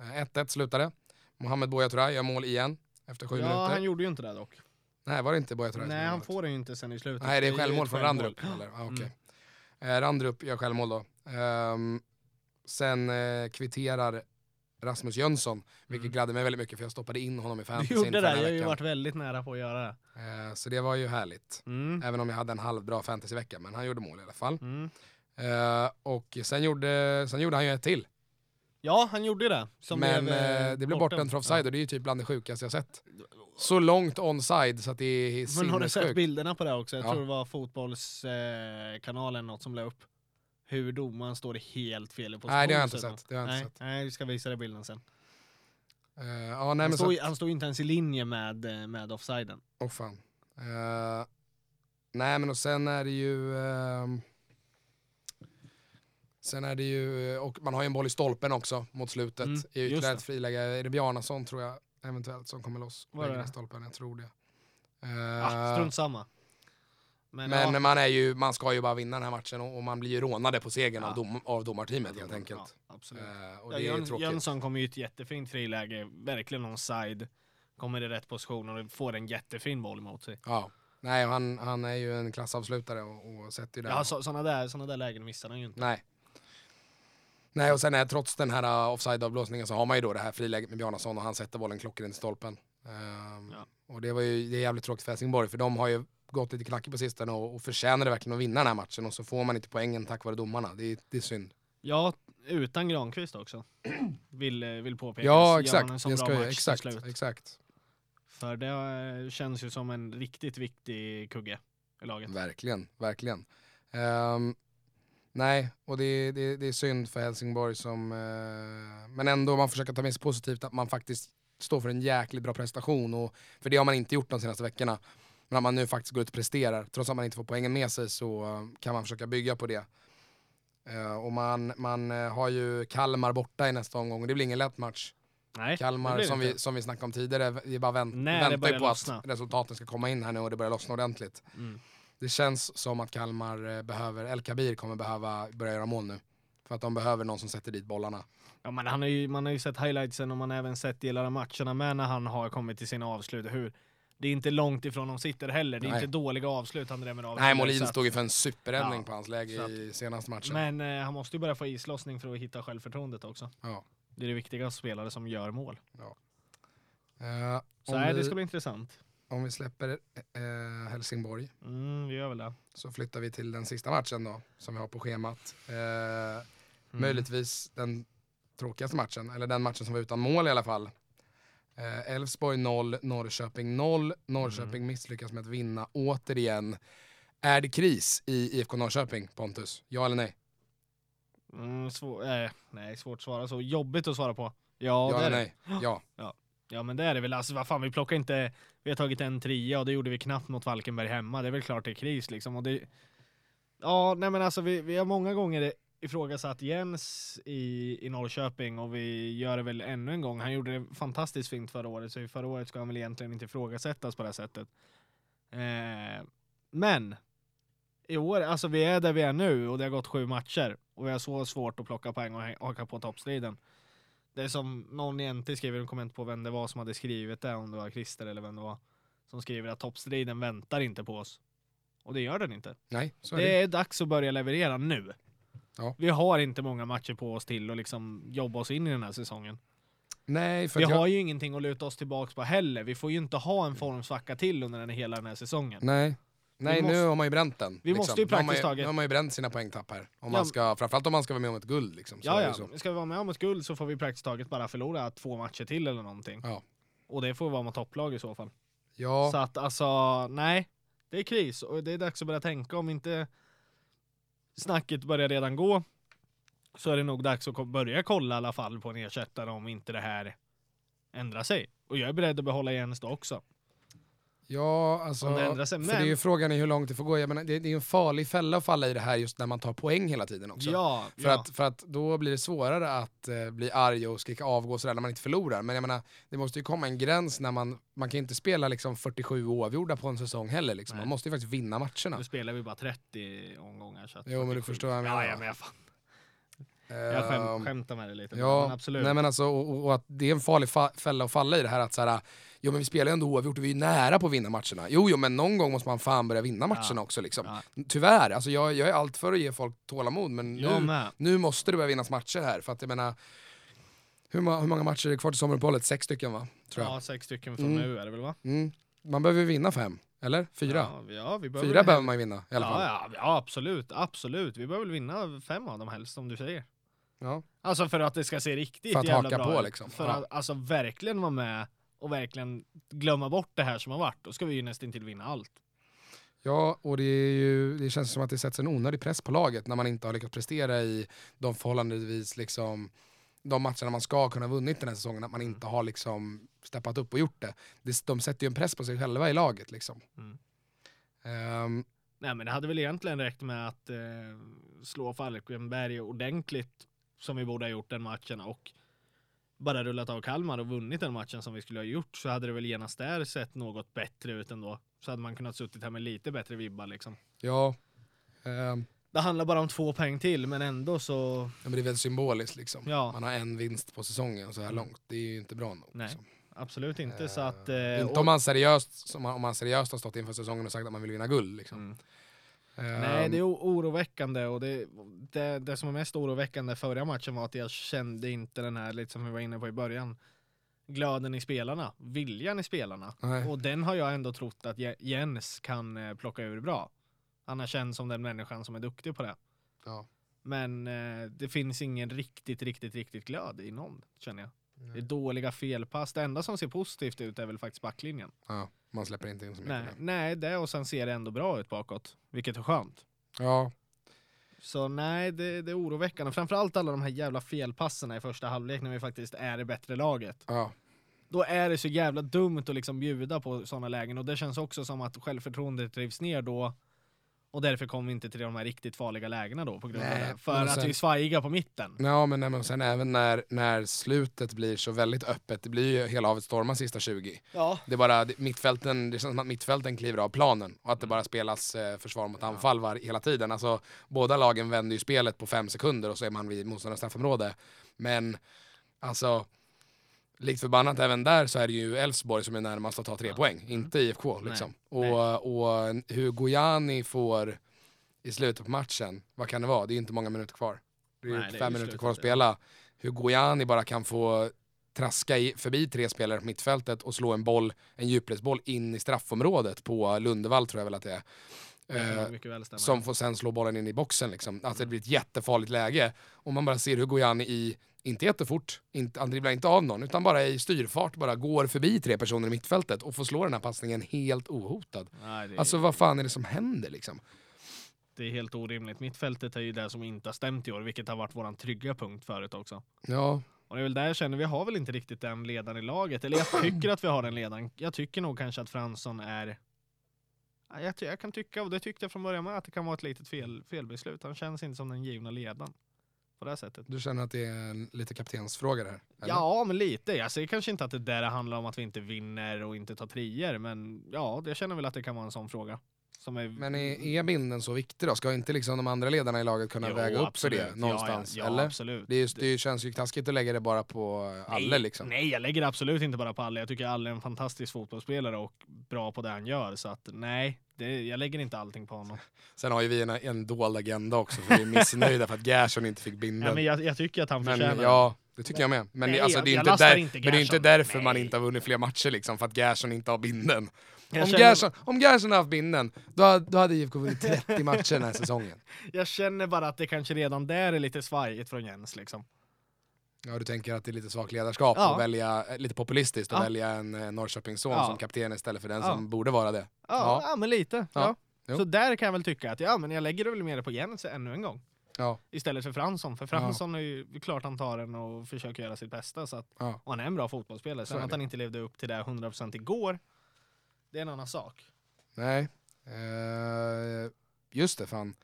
Mm. Eh, 1-1 slutade. Mohamed Buya Turay gör mål igen efter sju ja, minuter. han gjorde ju inte det dock. Nej, var det inte Buya Nej, gjorde han får det ju inte sen i slutet. Nej, det är självmål från. Randrup. Eller? Ah, okej. Mm. Eh, Randrup gör självmål då. Ehm, sen eh, kvitterar Rasmus Jönsson, vilket Mm. gladde mig väldigt mycket för jag stoppade in honom i Du fantasy gjorde inför det, den jag har ju varit väldigt nära på att göra det. Eh, så det var ju härligt. Mm. Även om jag hade en halvbra fantasyvecka, men han gjorde mål i alla fall. Mm. Eh, och sen gjorde, sen gjorde han ju ett till. Ja, han gjorde det. Som men blev, eh, eh, det blev bortdömt. för offside och det är ju typ bland det sjukaste jag sett. Så långt onside så att det är Men har du sett sinnessjukt. bilderna på det också? Jag Ja. tror det var fotbollskanalen eh, något som la upp. Hur domaren står helt fel i position. Nej det har jag inte sett. Det har jag Nej, inte sett. nej, vi ska visa dig bilden sen. Eh, ja, nej, Han så, stod, han stod inte ens i linje med, eh, med offsiden. Åh fan. Eh, nej men och sen är det ju... ehm, sen är det ju, och man har ju en boll i stolpen också mot slutet. Mm, I ytterligare ett friläge. Är det Bjarnason tror jag eventuellt som kommer loss? Var det i stolpen, jag tror det. Ah, Eh, strunt samma. Men, men ja, man, är ju, man ska ju bara vinna den här matchen och, och man blir ju rånade på segern Ja. av, dom, av domarteamet helt enkelt. Absolut. Eh, och det är Jön, tråkigt. Jönsson kommer ju i ett jättefint friläge, verkligen onside. Kommer i rätt position och får en jättefin boll mot sig. Ja. Nej, han, han är ju en klassavslutare och, och sätter ju den. Ja, så, såna, där, såna där lägen missar han ju inte. Nej. Nej, och sen är trots den här uh, offside-avblåsningen så har man ju då det här friläget med Bjarnason och han sätter bollen klockrent i stolpen. Ehm, Ja. Och det var ju det är jävligt tråkigt för Helsingborg för de har ju gått lite knackigt på sistone och, och förtjänade verkligen att vinna den här matchen och så får man inte poängen tack vare domarna. Det är, det är synd. Ja, utan Granqvist också. [clears throat] Vill, eh, vill påpekas. Ja, exakt. en sån Det bra ska ju, match till exakt, slut. exakt. För det eh, känns ju som en riktigt viktig kugge i laget. Verkligen, verkligen. Ehm, nej, och det, det, det är synd för Helsingborg som... eh, men ändå, man försöker ta med sig positivt att man faktiskt står för en jäkligt bra prestation. Och, för det har man inte gjort de senaste veckorna. Men att man nu faktiskt går ut och presterar. Trots att man inte får poängen med sig så eh, kan man försöka bygga på det. Eh, och man, man eh, har ju Kalmar borta i nästa omgång och det blir ingen lätt match. Nej, Kalmar som vi, som vi snackade om tidigare, vi bara vänt, det väntar ju på lossna. att resultaten ska komma in här nu och det börjar lossna ordentligt. Mm. Det känns som att Kalmar eh, behöver, El Kabir kommer behöva börja göra mål nu. För att de behöver någon som sätter dit bollarna. Ja, men han har ju, man har ju sett highlightsen och man har även sett delar av matcherna med när han har kommit till sina avslut. Hur det är inte långt ifrån de sitter heller. Det är Nej. inte dåliga avslut han drämmer av. Nej, Molin att- stod ju för en superräddning Ja, på hans läge att- i senaste matchen. Men eh, han måste ju börja få islossning för att hitta självförtroendet också. Ja. Det är det viktigaste spelare som gör mål. Eh, Så om, nej, det vi, ska bli intressant. Om vi släpper eh, Helsingborg Mm, vi gör väl det. så flyttar vi till den sista matchen då, som vi har på schemat. Eh, Mm. Möjligtvis den tråkigaste matchen, eller den matchen som var utan mål i alla fall. Eh, Elfsborg 0, Norrköping 0. Norrköping Mm. misslyckas med att vinna återigen. Är det kris i IFK Norrköping, Pontus? Ja eller nej? Mm, svår, eh, nej, svårt att svara så. Jobbigt att svara på. Ja, ja det är eller det. nej? Ja. Ja men det är det väl. Alltså vad fan, vi plockar inte... Vi har tagit en trea och det gjorde vi knappt mot Falkenberg hemma. Det är väl klart det är kris liksom. Och det, ja, nej men alltså vi, vi har många gånger ifrågasatt Jens i, i Norrköping och vi gör det väl ännu en gång. Han gjorde det fantastiskt fint förra året, så i förra året ska han väl egentligen inte ifrågasättas på det här sättet. Eh, men i år, alltså vi är där vi är nu och det har gått sju matcher och vi har så svårt att plocka poäng och haka på toppstriden. Det är som någon egentligen skriver, jag kommer inte på vem det var som hade skrivit det, om det var Christer eller vem det var, som skriver att toppstriden väntar inte på oss. Och det gör den inte. Nej, så är Det det. är dags att börja leverera nu. Ja. Vi har inte många matcher på oss till att liksom jobba oss in i den här säsongen. Nej, för Vi jag... har ju ingenting att luta oss tillbaks på heller. Vi får ju inte ha en formsvacka till under den hela den här säsongen. Nej. Nej, måste- nu har man ju bränt den. Vi måste ju Nu har man praktiskt taget- Nu har man ju bränt sina poängtapp här. Om Ja, man ska, framförallt om man ska vara med om ett guld. Liksom, Ja, ja. Ska vi vara med om ett guld så får vi praktiskt taget bara förlora två matcher till eller någonting. Ja. Och det får vara mot topplag i så fall. Ja, Så att alltså, nej. Det är kris och det är dags att börja tänka om inte snacket börjar redan gå så är det nog dags att börja kolla i alla fall på en ersättare om inte det här ändrar sig. Och jag är beredd att behålla Jens då också. Ja alltså, sig, för men- det är ju frågan är hur långt det får gå. Jag menar, det, det är en farlig fälla att falla i det här just när man tar poäng hela tiden också. Ja, För, ja. att, för att då blir det svårare att eh, bli arg och skrika avgå sådär när man inte förlorar. Men jag menar, det måste ju komma en gräns när man, man kan inte spela liksom 47 oavgjorda på en säsong heller. Liksom. Man måste ju faktiskt vinna matcherna. Nu spelar vi bara 30 omgångar. Så att Jo, men du 47. förstår vad jag menar. Ja, ja, men jag, fan, jag Ehm, skäm, skämtar med det lite. Ja, men absolut. Nej, men alltså, och, och- och att det är en farlig fa- fälla att falla i det här att såhär, jo men vi spelar ju ändå oavgjort och vi är nära på att vinna matcherna. Jo, jo men någon gång måste man fan börja vinna matcherna Ja. också liksom. Ja. Tyvärr, alltså jag, jag är allt för att ge folk tålamod men jag nu, med. nu måste det börja vinnas matcher här för att jag menar hur, ma- hur många matcher är det kvar till sommaruppehållet? Sex stycken va? Tror jag. Ja, sex stycken från Mm. nu är det väl va? Mm. Man behöver ju vinna fem, eller? Fyra? Ja, ja, vi behöver Fyra behöver man ju vinna i alla fall. Ja, ja, absolut, absolut. Vi behöver väl vinna fem av dem helst, som du säger. Ja. Alltså för att det ska se riktigt För att jävla haka bra på, ut. liksom. För att alltså verkligen vara med och verkligen glömma bort det här som har varit. Då ska vi ju nästan till vinna allt. Ja, och det, är ju, det känns som att det sätts en onödig press på laget när man inte har lyckats prestera i de förhållandevis liksom de matcherna man ska kunna ha vunnit den här säsongen, att man Mm. inte har liksom steppat upp och gjort det. det de sätter ju en press på sig själva i laget. Liksom. Mm. Ehm, Nej men det hade väl egentligen räckt med att eh, slå Falkenberg ordentligt som vi borde ha gjort den matchen och bara rullat av Kalmar och vunnit den matchen som vi skulle ha gjort så hade det väl genast där sett något bättre ut ändå. Så hade man kunnat suttit här med lite bättre vibbar liksom. ja, ehm, Det handlar bara om två poäng till men ändå så, ja, men det är väldigt symboliskt. Liksom. Ja. Man har en vinst på säsongen så här Mm. långt. Det är ju inte bra nog. Nej. Liksom. absolut inte så Eh, att... Eh, inte om man, seriöst, som, om man seriöst har stått inför säsongen och sagt att man vill vinna guld. Liksom. Mm. Ehm, Nej, det är oroväckande och det, det, det som är mest oroväckande förra matchen var att jag kände inte den här, lite som vi var inne på i början, glöden i spelarna, viljan i spelarna. nej. Och den har jag ändå trott att Je- Jens kan eh, plocka ur bra. Han har känts som den människan som är duktig på det. Ja. Men eh, det finns ingen riktigt, riktigt, riktigt glöd i någon, känner jag. Det är dåliga felpass. Det enda som ser positivt ut är väl faktiskt backlinjen. Ja, man släpper inte in så mycket. Nej, nej, det och sen ser det ändå bra ut bakåt, vilket är skönt. Ja, Så nej, det, det är oroväckande. Framförallt alla de här jävla felpasserna i första halvlek när vi faktiskt är det bättre laget. ja, Då är det så jävla dumt att liksom bjuda på sådana lägen och det känns också som att självförtroendet drivs ner då och därför kommer vi inte till de här riktigt farliga lägena då på grund av det. För men att sen- vi är svajiga på mitten. Ja, men, nej, men sen även när, när slutet blir så väldigt öppet, det blir ju hela havet stormar sista 20. Ja. Det är bara det, mittfälten, det känns som att mittfälten kliver av planen och att det Mm. bara spelas eh, försvar mot anfall var, hela tiden. Alltså, båda lagen vänder ju spelet på fem sekunder och så är man vid motståndarens straffområde. Men alltså, likt förbannat även där så är det ju Elfsborg som är närmast att ta tre Ja. poäng, inte IFK. Liksom. Nej. Och, och hur Gojani får i slutet på matchen, vad kan det vara? Det är inte många minuter kvar. Det är Nej, ju det är fem minuter kvar att spela. Hur Gojani bara kan få traska i, förbi tre spelare på mittfältet och slå en boll, en djupledsboll in i straffområdet på Lundevall tror jag väl att det är. Eh, som får sen slå bollen in i boxen. Liksom. Alltså det blir ett jättefarligt läge. Och man bara ser hur Gojani i, inte jättefort, inte, han dribblar inte av någon, utan bara i styrfart bara går förbi tre personer i mittfältet och får slå den här passningen helt ohotad. Nej, det, Alltså vad fan är det som händer liksom? det är helt orimligt. Mittfältet är ju det som inte har stämt i år, vilket har varit våran trygga punkt förut också. Ja, Och det är väl där jag känner, vi har väl inte riktigt den ledaren i laget. Eller jag [clears throat] tycker att vi har den ledaren. Jag tycker nog kanske att Fransson är... Ja, Jag, jag kan tycka, och det tyckte jag från början med, att det kan vara ett litet fel, felbeslut. Han känns inte som den givna ledaren. På det sättet. du känner att det är en lite kaptensfråga det här? eller? Ja, men lite. Jag säger kanske inte att det där handlar om att vi inte vinner och inte tar trier, men ja, jag känner väl att det kan vara en sån fråga. Är... Men är, är binden så viktig då? Ska inte liksom de andra ledarna i laget kunna Jo, väga upp absolut. för det någonstans? Ja, ja, ja eller? absolut. Det, är just, det känns ju taskigt att lägga det bara på alla nej, liksom. Nej, jag lägger det absolut inte bara på alla. Jag tycker alla är en fantastisk fotbollsspelare och bra på det han gör. Så att nej, det, jag lägger inte allting på honom. [laughs] Sen har ju vi en, en dold agenda också, för vi är missnöjda för att Gerson inte fick Ja, binden. men jag, jag tycker att han Men förtjänar ja, det tycker jag med. Men Nej, det, alltså, jag- det, är jag inte lastar där, inte men det är inte därför man Nej. inte har vunnit fler matcher liksom, för att Gerson inte har binden. Om känner- Gerson, om Gerson hade haft binden, då, då hade IFK vunnit 30 matcher den här [laughs] säsongen. Jag känner bara att det kanske redan där är lite svajigt från Jens liksom. Ja, du tänker att det är lite svagt ledarskap Ja. och välja, eh, lite populistiskt att Ja. välja en eh, Norrköpingsson Ja. som kapten istället för den Ja. som borde vara det. Ja, Ja. men lite. Så där kan jag väl tycka att ja, men jag lägger det väl mer på Jens ännu en gång. Istället för Fransson. För Fransson är ju klart han tar den och försöker göra sitt bästa. Så att, och han är en bra fotbollsspelare. Så Sen att han inte levde upp till det 100% igår, det är en annan sak. Nej. Eh, just det, fan.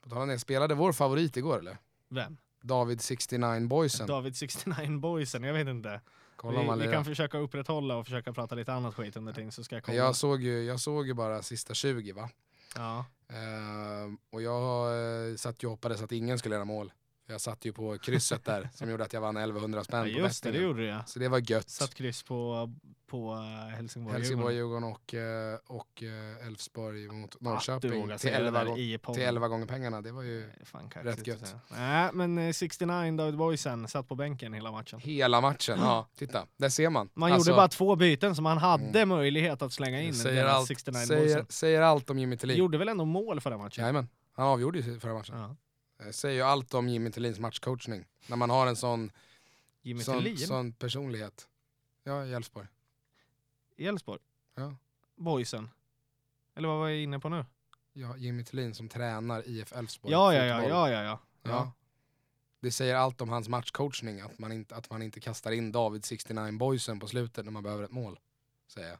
På tal om det, spelade vår favorit igår eller? Vem? David 69 boysen. David 69 boysen, jag vet inte. Vi, vi kan försöka upprätthålla och försöka prata lite annat skit under tiden så ska jag kolla. jag, såg ju, jag såg ju bara sista 20 va? Ja. Eh, och jag eh, satt ju och hoppades att ingen skulle göra mål. Jag satt ju på krysset där [laughs] som gjorde att jag vann 1100 spänn ja, på just det, det gjorde du ja. Så det var gött. Satt kryss på, på eh, Helsingborg. Helsingborg, Djurgården och, eh, och eh, Elfsborg mot du Norrköping vågar till säga det 11, där gång- till 11 gånger pengarna. Det var ju Fan Rätt gött. Nej, men eh, 69 David Boysen satt på bänken hela matchen. hela matchen. Ja, [gasps] titta, där ser man. Man Alltså, gjorde bara två byten som han hade möjlighet att slänga in. säger allt, 69 säger, säger allt om Jimmy Tillin. Gjorde väl ändå mål förra matchen? Jajamän, han avgjorde ju förra matchen. Ja. Eh, Säger ju allt om Jimmy Tillins matchcoachning. När man har en sån, Jimmy sån, sån personlighet. Ja, i Elfsborg. i Elfsborg. Ja. Boysen. Eller vad var jag inne på nu? Ja, Jimmy Tillin som tränar IF Elfsborg. Ja, ja, ja, ja, ja. Ja. ja. det säger allt om hans matchcoachning att man inte, att man inte kastar in David 69 boysen på slutet när man behöver ett mål. Säger jag.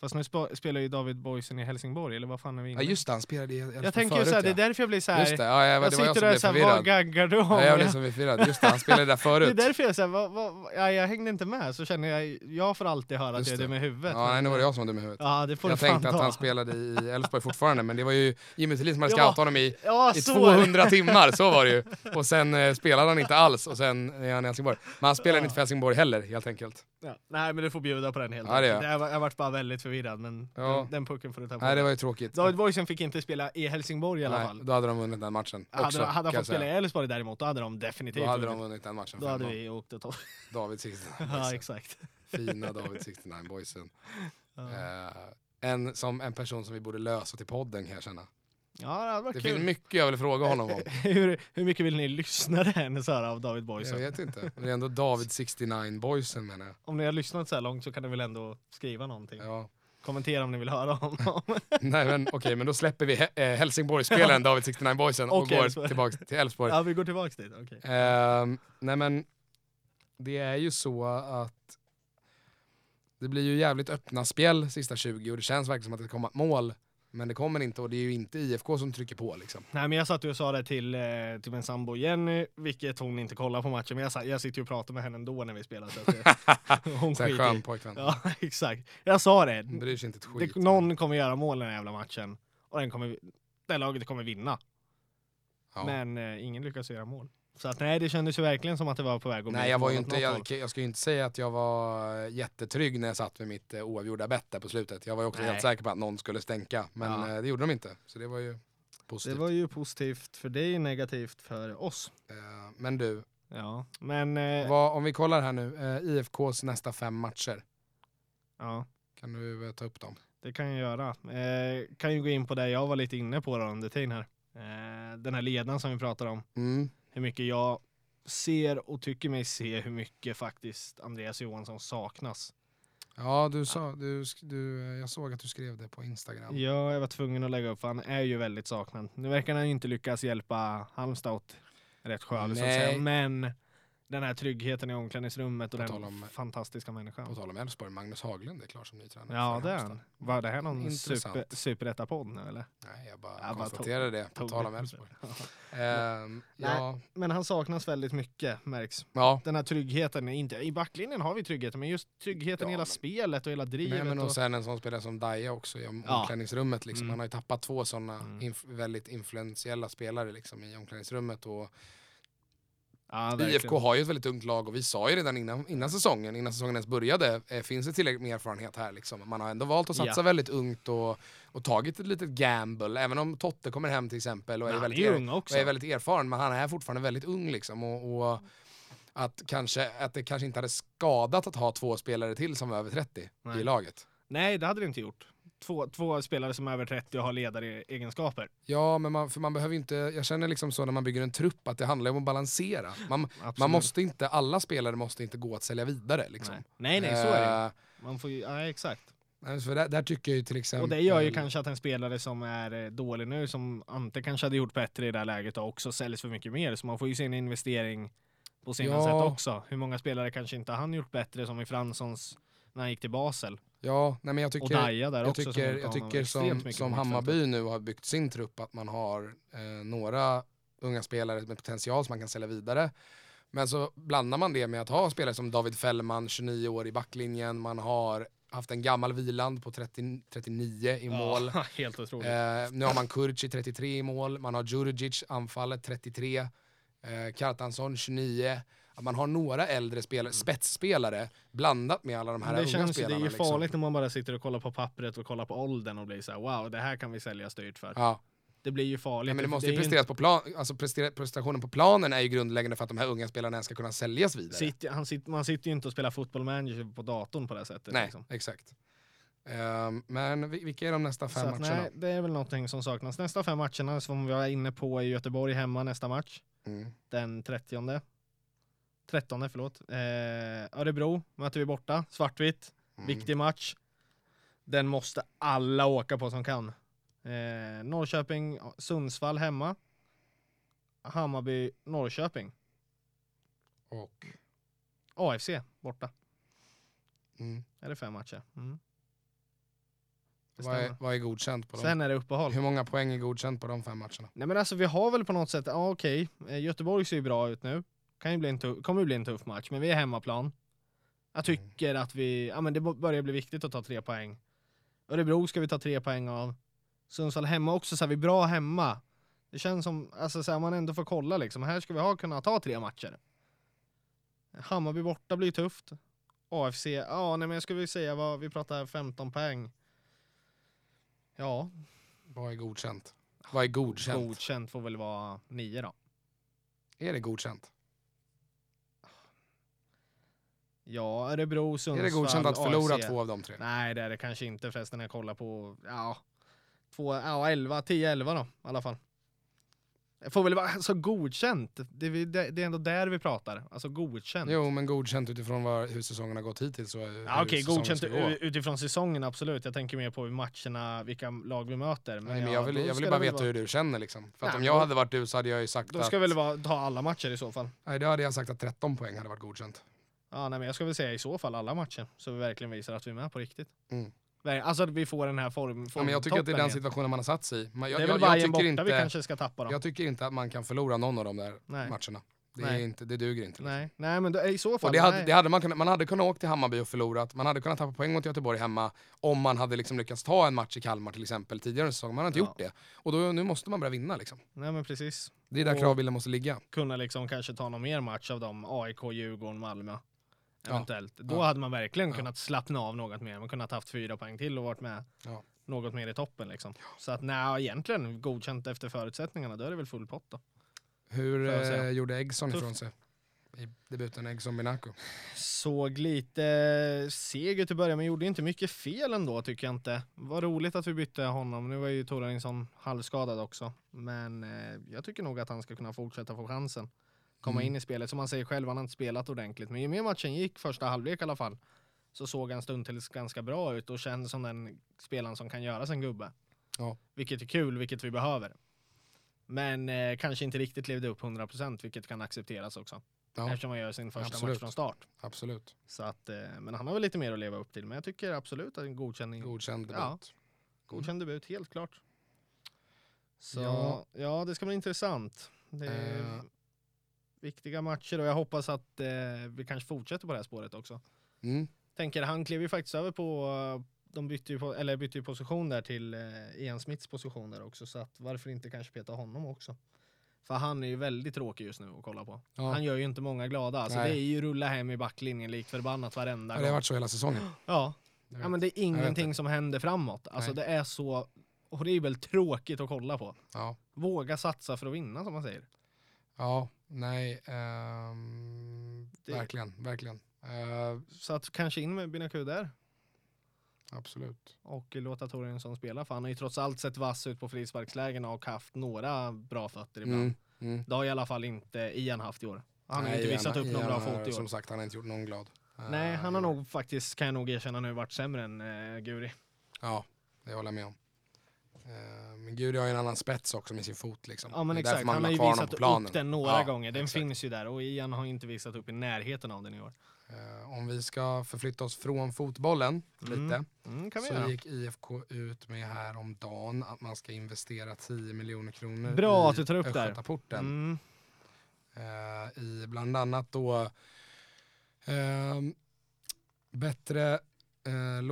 Fast nu sp- spelar ju David Boysen i Helsingborg, eller vad fan är vi inne Ja just det, han spelade i Elfsborg Jag tänker ju förut, såhär, det är ja. därför jag blir såhär... Just det, ja, ja, jag det jag sitter som där blev såhär, vad gaggar du om? Ja, jag blev Ja. som förvirrad. Just det, han spelade där [laughs] Det är förut. därför jag säger, vad, vad, ja, jag hängde inte med, så känner jag, jag får alltid höra att Just jag är dum i huvudet. Ja, nej, nu var det jag som var dum i huvudet. Ja, det får Jag tänkte att han spelade i [laughs] Elfsborg fortfarande, men det var ju Jimmy Thelin som hade Ja. scoutat honom i, Ja, i så är det. 200 timmar, så var det ju. [laughs] Och sen eh, spelade han inte alls, och sen är han i Helsingborg. Men han spelade Ja. inte för Helsingborg heller, helt enkelt. Ja. Nej men du får bjuda på den helt Ja, det gör jag. Jag vart bara väldigt förvirrad, men Ja. den, den pucken får du ta på Nej, det var ju tråkigt. David Boysen fick inte spela i Helsingborg i alla Nej, fall. då hade de vunnit den matchen Hade, också, de- hade kan han fått spela i Elfsborg däremot, då hade de definitivt Då hade de vunnit. vunnit den matchen. Då hade 5-0. vi åkt och tagit... [laughs] David 69 Ja, exakt. Fina David 69 boysen. [laughs] Ja, Eh, en, som, en person som vi borde lösa till podden kan jag känna. Ja det hade varit Det kul. finns mycket jag vill fråga honom om. [laughs] hur, hur mycket vill ni lyssna än [laughs] så här av David Jag Boysen? vet inte. Men det är ändå David 69 boysen menar jag. Om ni har lyssnat så här långt så kan ni väl ändå skriva någonting? Ja. Kommentera om ni vill höra honom. [laughs] Nej men okej, men då släpper vi He- eh, Helsingborgsspelaren David 69 boysen och, Och går Elfsborg. tillbaka till Elfsborg. ja, vi går tillbaks dit. okej. Ehm, nej men, det är ju så att det blir ju jävligt öppna spel sista 20 och det känns verkligen som att det kommer ett mål. Men det kommer inte och det är ju inte IFK som trycker på liksom. Nej men jag satt och sa det till, eh, till min sambo Jenny, vilket hon inte kollar på matchen, men jag, sa, jag sitter ju och pratar med henne ändå när vi spelar. Så att, [laughs] hon Så skön pojkvän. Ja [laughs] exakt. Jag sa det. Hon bryr sig inte ett skit. det någon kommer göra mål i den här jävla matchen. Och den kommer, det laget kommer vinna. Ja. Men eh, ingen lyckas göra mål. Så att nej, det kändes ju verkligen som att det var på väg att bli Nej jag var ju inte, jag, jag ska ju inte säga att jag var jättetrygg när jag satt med mitt eh, oavgjorda bett där på slutet. Jag var ju också Nej. helt säker på att någon skulle stänka. Men Ja. eh, det gjorde de inte. Så det var ju Det positivt. var ju positivt för dig, negativt för oss. Eh, men du, Ja, men eh, vad, om vi kollar här nu. Eh, IFKs nästa fem matcher. ja, Kan du eh, ta upp dem? det kan jag göra. Eh, kan ju gå in på det jag var lite inne på då under tiden här. Eh, den här ledaren som vi pratar om. Mm. Hur mycket jag ser och tycker mig se hur mycket faktiskt Andreas Johansson saknas. Ja, du sa, du, du, jag såg att du skrev det på Instagram. Ja, jag var tvungen att lägga upp för han är ju väldigt saknad. Nu verkar han inte lyckas hjälpa Halmstad åt rätt säga. Men den här tryggheten i omklädningsrummet och På den om- fantastiska På människan. tal om Elfsborg, Magnus Haglund är klar som ny tränare. Ja, det är han. Var det här någon Intressant. super, superetta-podd nu eller? Nej, jag bara Jag bara konstaterade det. På tal om. Elfsborg. [laughs] Ehm, ja, Men han saknas väldigt mycket märks. ja. Den här tryggheten, inte, i backlinjen har vi tryggheten, men just tryggheten i Ja, hela men- spelet och hela drivet. Nej, men och och, sen en sån spelare som Daja också i Ja. omklädningsrummet. Liksom. Mm. Han har ju tappat två sådana Mm. inf- väldigt influentiella spelare liksom, i omklädningsrummet. Och ja. IFK har ju ett väldigt ungt lag och vi sa ju redan innan, innan säsongen, innan säsongen ens började, eh, finns det tillräckligt med erfarenhet här. Liksom. Man har ändå valt att satsa Ja. väldigt ungt och, och tagit ett litet gamble. Även om Totte kommer hem till exempel och är, är väldigt, ju er, och är väldigt erfaren, men han är fortfarande väldigt ung. Liksom. Och, och att, kanske, att det kanske inte hade skadat att ha två spelare till som var över 30 Nej. i laget. Nej, det hade det inte gjort. Två, två spelare som är över 30 och har ledaregenskaper. Ja, men man, för man behöver inte, jag känner liksom så när man bygger en trupp att det handlar om att balansera. Man, man måste inte, alla spelare måste inte gå att sälja vidare. Liksom. Nej. nej, nej, så är det. Eh, Man får ju, ja, exakt. för där, där tycker jag ju till exempel... Och det gör ju kanske att en spelare som är eh, dålig nu, som Ante kanske hade gjort bättre i det här läget och också säljs för mycket mer. Så man får ju se en investering på sina Ja. sätt också. Hur många spelare kanske inte han gjort bättre som i Franssons när han gick till Basel. Ja, nej men jag tycker, jag tycker, jag tycker som, som Hammarby nu har byggt sin trupp att man har eh, några unga spelare med potential som man kan sälja vidare. Men så blandar man det med att ha spelare som David Fällman, 29 år i backlinjen, man har haft en gammal Viland på 30, 39 i mål. Ja, [laughs] helt otroligt. Eh, nu har man Kurci 33 i mål, man har Djurdjic anfallet 33, eh, Kartansson 29. Att man har några äldre spelare, spetsspelare blandat med alla de här det unga känns ju, det spelarna. är ju liksom. farligt när man bara sitter och kollar på pappret och kollar på åldern och blir så här: wow, det här kan vi sälja styrt för. Ja. Det blir ju farligt. Nej, men det måste är ju inte- presteras på plan, alltså prestationen på planen är ju grundläggande för att de här unga spelarna ens ska kunna säljas vidare. Sitter, han sitter, man sitter ju inte och spelar fotboll manager på datorn på det sättet. Nej, Liksom. exakt. Ehm, men vi- vilka är de nästa fem att, matcherna? nej, det är väl någonting som saknas. Nästa fem matcherna som vi var inne på i Göteborg hemma nästa match. Mm. Den 30. 13 förlåt. Eh, Örebro möter vi borta. Svartvitt. Mm. Viktig match. Den måste alla åka på som kan. Eh, Norrköping, Sundsvall hemma. Hammarby, Norrköping. Och, AFC borta. mm. Är det fem matcher? Mm. Vad, är, vad är godkänt på dem? Sen är det uppehåll. Hur många poäng är godkänt på de fem matcherna? Nej men alltså vi har väl på något sätt, ja okej, Eh, Göteborg ser ju bra ut nu. Kan ju bli en tuff, kommer ju bli en tuff match, men vi är hemmaplan. Jag Mm. tycker att vi, ja men det börjar bli viktigt att ta tre poäng. Örebro ska vi ta tre poäng av. Sundsvall hemma också, så här, vi är bra hemma. Det känns som, alltså så här, man ändå får kolla liksom, här ska vi ha kunna ta tre matcher. Hammarby borta blir tufft. AFC, ja nej men jag skulle vilja säga vad, vi pratar 15 poäng. Ja, Vad är godkänt? Vad är godkänt? godkänt får väl vara nio då. Är det godkänt? Ja, Örebro, Sundsvall, är det godkänt att förlora AFC? två av de tre? Nej, det är det kanske inte förresten när jag kollar på, ja, två, ja 11, 10-11 då i alla fall. Det får väl vara alltså, godkänt. Det, det, det är ändå där vi pratar. Alltså godkänt. Jo, men godkänt utifrån vad, hur säsongen har gått hittills. Och Ja, Okej, säsongen godkänt utifrån säsongen absolut. Jag tänker mer på matcherna, vilka lag vi möter. Nej, men ja, jag vill, då jag vill bara väl veta vara- hur du känner liksom. För att Nej, om men jag då- hade varit du så hade jag ju sagt Då att... ska väl vara, ta alla matcher i så fall. Nej, då hade jag sagt att 13 poäng hade varit godkänt. Ja, nej, men jag ska väl säga i så fall alla matcher. Så vi verkligen visar att vi är med på riktigt. Mm. Alltså vi får den här form, Ja, men jag tycker att det är den situationen man har satt sig i. Jag, Det är jag, väl Bajen tycker borta inte, vi kanske ska tappa då. jag tycker inte att man kan förlora någon av de där Nej. matcherna. Det, Nej. är inte, det duger inte. Liksom. Nej, nej men då, i så fall. Och det hade, det hade man, kunnat, man hade kunnat åka till Hammarby och förlorat, man hade kunnat tappa poäng mot Göteborg hemma om man hade liksom lyckats ta en match i Kalmar till exempel tidigare i säsongen. Man har inte Ja. gjort det. Och då, nu måste man börja vinna liksom. nej men precis. Det är där kravbilden måste ligga. Kunna liksom kanske ta någon mer match av dem, AIK, Djurgården, Malmö. Ja. Eventuellt. Då Ja. hade man verkligen Ja. kunnat slappna av något mer. Man kunnat haft fyra poäng till och varit med Ja. något mer i toppen liksom. Så att nej, egentligen godkänt efter förutsättningarna, då är det väl full pott då. Hur eh, gjorde Eggson ifrån sig i debuten Eggson Binaco? Såg lite seg ut i början men gjorde inte mycket fel ändå tycker jag inte. Vad roligt att vi bytte honom. Nu var ju Torarinsson halvskadad också. Men eh, jag tycker nog att han ska kunna fortsätta få chansen. Komma Mm. in i spelet. Som han säger själv, han har inte spelat ordentligt. Men ju mer matchen gick, första halvlek i alla fall, så såg han stundtals ganska bra ut och kändes som den spelaren som kan göra sin gubbe. Ja. Vilket är kul, vilket vi behöver. Men eh, kanske inte riktigt levde upp 100% vilket kan accepteras också. Ja, Eftersom han gör sin första Absolut. match från start. absolut. Så att, eh, men han har väl lite mer att leva upp till. Men jag tycker absolut att en godkänning, Godkänd debut. Ja. godkänd debut, helt klart. Så Ja. ja. det ska bli intressant. Det Eh. Viktiga matcher och jag hoppas att eh, vi kanske fortsätter på det här spåret också. Mm. Tänker, han klev ju faktiskt över på, de bytte ju, på, eller bytte ju position där till eh, Ian Smiths position där också. Så att varför inte kanske peta honom också? För han är ju väldigt tråkig just nu att kolla på. Ja. Han gör ju inte många glada. Alltså Nej. det är ju rulla hem i backlinjen likt förbannat varenda gång. det har varit så hela säsongen. [gasps] Ja, ja men det är ingenting som händer framåt. Alltså Nej. det är så horribelt tråkigt att kolla på. Ja. Våga satsa för att vinna som man säger. Ja, nej. ehm, Det- Verkligen, verkligen. Eh, Så att kanske in med Binaku där absolut. och låta Torensson spela. För han har ju trots allt sett vass ut på frisparkslägen och haft några bra fötter ibland. Mm. Mm. Det har i alla fall inte Ian haft i år. Han har Nej, inte visat Ian- upp någon Ian bra har, fot i år. Som sagt, han har inte gjort någon glad. Eh, Nej, han har nog faktiskt, kan jag nog erkänna nu, varit sämre än eh, Guri. Ja, det håller jag med om. Eh, Men Guri har ju en annan spets också med sin fot. Liksom. Ja men exakt, man han har ju visat upp den några Ja, gånger. Den exakt. finns ju där och Ian har inte visat upp i närheten av den i år. Eh, Om vi ska förflytta oss från fotbollen Mm. lite. Mm, så göra. gick IFK ut med här om dagen att man ska investera 10 miljoner kronor Bra i att du tar upp. Östgötaporten. Mm. Eh, I bland annat då ehm, bättre eh,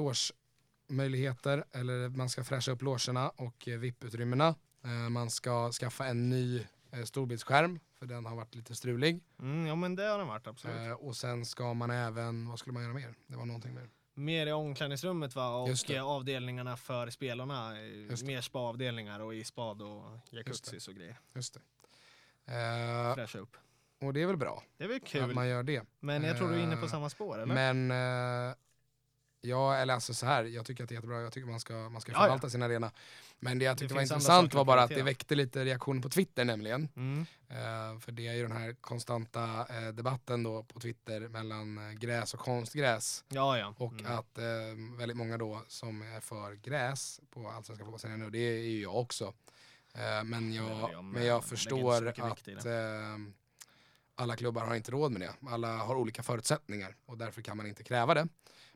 logemöjligheter, eller man ska fräscha upp logerna och eh, VIP-utrymmena. Eh, man ska skaffa en ny eh, storbildsskärm, för den har varit lite strulig. Mm, ja men det har den varit absolut. Och sen ska man även, vad skulle man göra mer? Det var någonting mer. Mer i omklädningsrummet va? Och avdelningarna för spelarna. Mer spa-avdelningar och i spad och jacuzzis och grejer. Just det. Eh, Fräscha upp. och det är väl bra Det är väl att kul. man gör det. Men jag tror du är inne på samma spår eller? Men ja, eller alltså så här, jag tycker att det är jättebra, jag tycker man ska, man ska Ja, förvalta sin arena. Men det jag Det tyckte var finns andra intressant var bara att det väckte lite reaktioner på Twitter nämligen. Mm. Eh, för det är ju den här konstanta eh, debatten då på Twitter mellan eh, gräs och konstgräs. Ja ja. Och Mm. att eh, väldigt många då som är för gräs på Allsvenska fotbollsserien nu, det är ju jag också. Men, Det jag, jag men jag förstår att alla klubbar har inte råd med det. Alla har olika förutsättningar och därför kan man inte kräva det.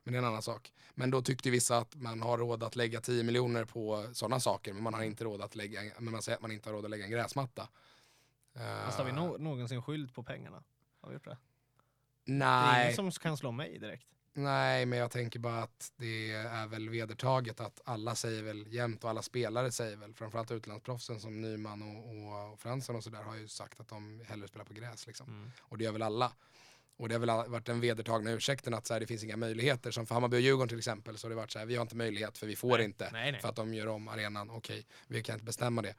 Men det är en annan sak. Men då tyckte vissa att man har råd att lägga 10 miljoner på sådana saker men man har inte råd att lägga, men man säger att man inte har råd att lägga en gräsmatta. Fast har vi Eh, no någonsin skyllt på pengarna? Har vi gjort det? Det är nej, ingen som kan slå mig direkt. nej, men jag tänker bara att det är väl vedertaget att alla säger väl jämt och alla spelare säger väl, framförallt utlandsproffsen som Nyman och, och, och Fransson och sådär har ju sagt att de hellre spelar på gräs liksom. Mm. Och det gör väl alla. Och det har väl varit den vedertagna ursäkten att så här, det finns inga möjligheter. Som för Hammarby och Djurgården till exempel så har det varit så här, vi har inte möjlighet för vi får Nej, inte. nej, nej. För att de gör om arenan, okej, vi kan inte bestämma det.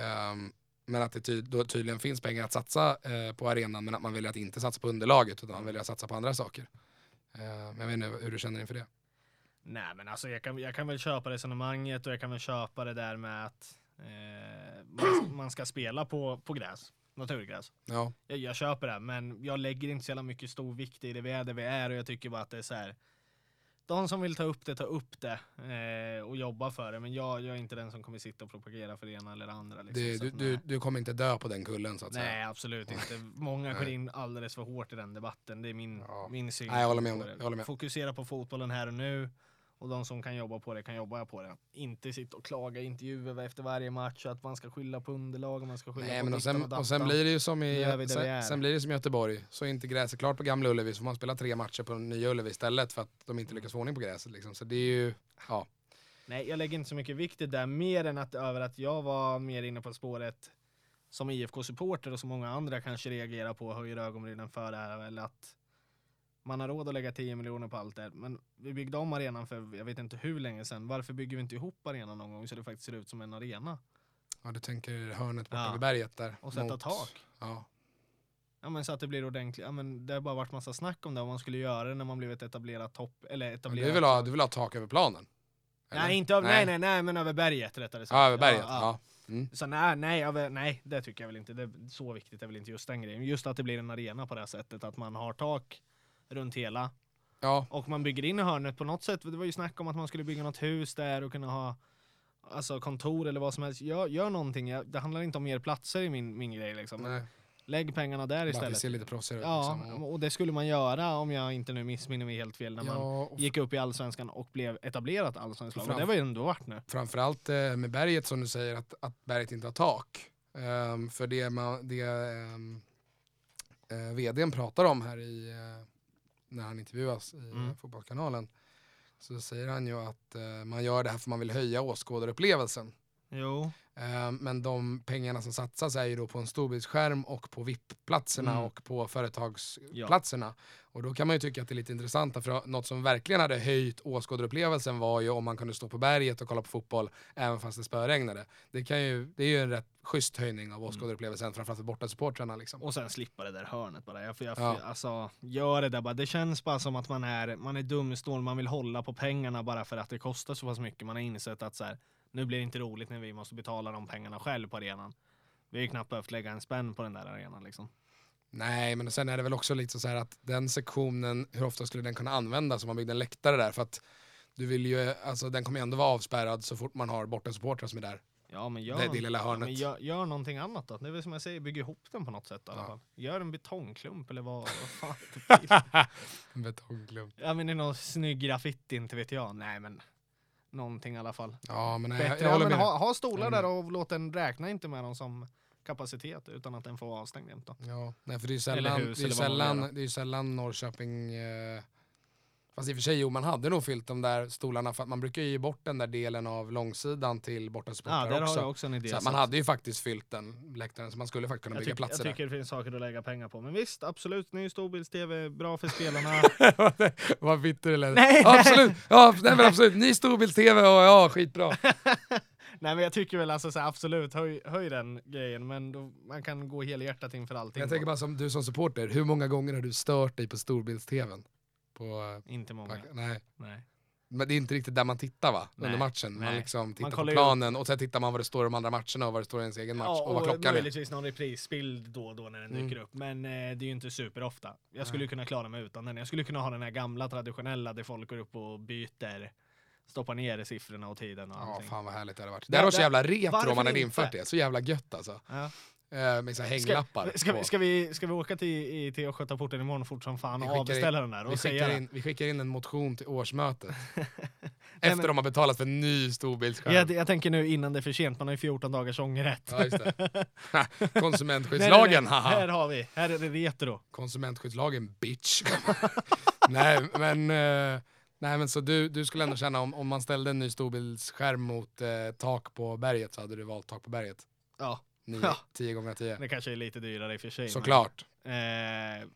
Ehm, men att det ty- då tydligen finns pengar att satsa eh, på arenan men att man väljer att inte satsa på underlaget utan man väljer att satsa på andra saker. Eh, men jag vet inte hur du känner inför det. Nej men alltså jag kan, jag kan väl köpa resonemanget och jag kan väl köpa det där med att eh, man, man ska spela på, på gräs, naturgräs. Ja, Jag, jag köper det, men jag lägger inte så jävla mycket stor vikt i det vi är där vi är och jag tycker bara att det är så här. De som vill ta upp det, ta upp det eh, och jobba för det. Men jag, jag är inte den som kommer sitta och propagera för det ena eller det andra. Liksom, det, du, att, du, nej. du kommer inte dö på den kullen så att Nej, säga. absolut inte. Många går Nej. in alldeles för hårt i den debatten. Det är min, Ja. min syn. Nej, jag håller med om det. Jag håller med. Fokusera på fotbollen här och nu. Och de som kan jobba på det kan jobba på det. Inte sitta och klaga i intervjuer efter varje match att man ska skylla på underlag och man ska skylla Nej, på men och sen, och sen dattan. blir det ju som i, sen, sen blir det som Göteborg. Så är inte gräset klart på Gamla Ullevi så får man spela tre matcher på Nya Ullevi istället för att de inte lyckas få ordning på gräset. Liksom. Så det är ju, ja. Nej, jag lägger inte så mycket vikt i det där, mer än att över att jag var mer inne på spåret som IFK-supporter och som många andra kanske reagerar på och höjer ögonbrynen för det här, eller att man har råd att lägga 10 miljoner på allt det. Men vi byggde om arenan för jag vet inte hur länge sedan. Varför bygger vi inte ihop arenan någon gång så det faktiskt ser ut som en arena? ja, du tänker hörnet borta Ja. vid berget där. Och sätta mot- tak. Ja. Ja men så att det blir ordentligt. Ja men det har bara varit massa snack om det, om man skulle göra det när man blivit etablerat topp, eller Men etablerat. du, vill ha, du vill ha tak över planen? Eller? Nej, inte över, nej. nej, nej, men över berget rättare sagt. Ja, över berget. Ja, Ja. Mm. Så nej, nej, över, nej, det tycker jag väl inte. Det är så viktigt är väl inte just den grejen. Just att det blir en arena på det här sättet, att man har tak runt hela ja. och man bygger in i hörnet på något sätt. Det var ju snack om att man skulle bygga något hus där och kunna ha alltså kontor eller vad som helst. Gör, gör någonting. Jag, det handlar inte om mer platser i min, min grej liksom. Nej, Lägg pengarna där bara att det istället. ser lite proffsigare ut. Ja, liksom. Och- det skulle man göra om jag inte nu missminner mig helt fel när man Ja, och gick upp i allsvenskan och blev etablerat allsvenskt lag. Det var ju ändå varit nu. framförallt eh, med berget som du säger, att, att berget inte har tak. Ehm, för det, man, det um, uh, vdn pratar om här i, eh, när han intervjuas i Mm. mm. Fotbollskanalen, så säger han ju att eh, man gör det här för man vill höja åskådarupplevelsen. Jo. Ehm, men de pengarna som satsas är ju då på en storbildsskärm och på VIP-platserna Mm. och på företagsplatserna. Och då kan man ju tycka att det är lite intressant, för något som verkligen hade höjt åskådarupplevelsen var ju om man kunde stå på berget och kolla på fotboll även fast det spöregnade. Det, kan ju, det är ju en rätt schysst höjning av åskådarupplevelsen, framförallt för bortasupportrarna. Liksom. Och sen slippa det där hörnet bara. Jag, jag, Ja. Alltså, gör det där bara. Det känns bara som att man är, man är dumsnål, man vill hålla på pengarna bara för att det kostar så pass mycket. Man har insett att så här, nu blir det inte roligt när vi måste betala de pengarna själv på arenan. Vi har ju knappt behövt lägga en spänn på den där arenan liksom. Nej, men sen är det väl också lite så här att den sektionen, hur ofta skulle den kunna användas om man byggde en läktare där? För att du vill ju, alltså den kommer ju ändå vara avspärrad så fort man har bortasupportrar som är där. Ja men gör, Det- det lilla ja, hörnet. men gör, gör någonting annat då. Det är väl som jag säger, bygg ihop den på något sätt i alla Ja. fall. Gör en betongklump eller vad, vad fan [laughs] det blir. en betongklump. Ja men det är någon snygg graffiti, inte vet jag. Nej men någonting i alla fall. Ja, men nej, jag, Bättre, jag ja, håller med. ha, ha stolar Jag där håller och låt den räkna inte med dem som kapacitet utan att den får vara avstängd jämt. Ja, nej, för det är ju sällan, hus, det är sällan, det är sällan Norrköping... Eh, fast i och för sig, jo, man hade nog fyllt de där stolarna för att man brukar ju ge bort den där delen av långsidan till bortasupportrar Ja, där också. jag också idé. så så man hade ju faktiskt fyllt den läktaren så man skulle faktiskt kunna jag, bygga jag platser tycker det finns saker att lägga pengar på. Men visst, absolut, ny storbilds-tv, bra för spelarna. där. [laughs] Vad bitter det lät. Nej, ja, absolut, ja, nej, men absolut. Ny storbilds-tv och ja, skitbra. [laughs] Nej men jag tycker väl alltså så här, absolut, höj, höj den grejen. Men då, man kan gå helhjärtat inför allting. Jag tänker bara som du som supporter, hur många gånger har du stört dig på storbilds-tvn? På, Inte på, många. nej. Nej. Men det är inte riktigt där man tittar va? Under Nej, matchen. Man nej. liksom tittar på kollar ju planen och sen tittar man vad det står i de andra matcherna och vad det står i ens egen match Ja, och vad klockan är. möjligtvis någon reprisbild då och då när den Mm. dyker upp. Men eh, det är ju inte superofta. Jag skulle Nej. kunna klara mig utan den. Jag skulle kunna ha den här gamla traditionella där folk går upp och byter, stoppar ner siffrorna och tiden och Ja, allting. fan vad härligt det hade varit. Det hade varit så jävla retro om man hade inte? infört det. Så jävla gött alltså. Ja. Eh, med så hänglappar. Ska, på. vi, ska, vi, ska vi åka till, i- till Östgötaporten imorgon fort som fan Vi och avbeställa den där vi, och säga skickar in, vi skickar in en motion till årsmötet. [laughs] men- Efter de har betalat för en ny storbildsskärm. Jag, jag tänker nu innan det är för sent, man har ju 14 dagars ångerrätt. Ja, just det. [laughs] Nej, nej, Konsumentskyddslagen, nej. Här har vi, här är det retro. Konsumentskyddslagen, bitch. [laughs] nej, men, eh, nej, men så du, du skulle ändå känna om, om man ställde en ny storbildsskärm mot eh, tak på berget så hade du valt tak på berget? Ja, 9, Ja. 10 gånger 10 det kanske är lite dyrare i och för sig. men- Såklart. Eh,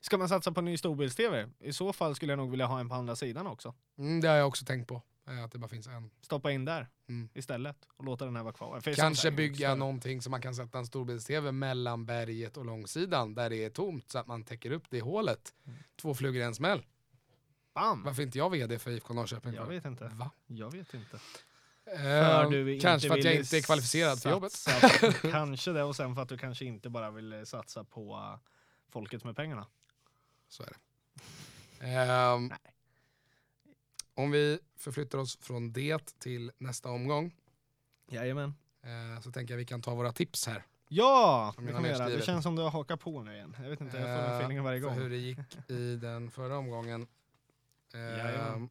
ska man satsa på ny storbilds-tv? I så fall skulle jag nog vilja ha en på andra sidan också. Mm, det har jag också tänkt på. eh, Att det bara finns en. Stoppa in där Mm. istället och låta den här vara kvar. För Kanske bygga större. någonting som man kan sätta en storbilds-tv mellan berget och långsidan där det är tomt så att man täcker upp det hålet. Mm. Två flugor i en smäll. Bam! Varför inte jag vd för IFK Norrköping? Jag vet inte. Va? Jag vet inte. Eh, För du kanske för att jag inte är kvalificerad för jobbet. [laughs] på- kanske det och sen för att du kanske inte bara vill eh, satsa på uh, folket med pengarna. Så är det. Ehm, om vi förflyttar oss från det till nästa omgång Jajamän. eh, så tänker jag vi kan ta våra tips här. Ja, det kan vi göra. Det känns som du har hakat på nu igen. Jag vet inte, jag får den Eh, feelingen varje för gång. hur det gick i den förra omgången. [laughs] Jajamän.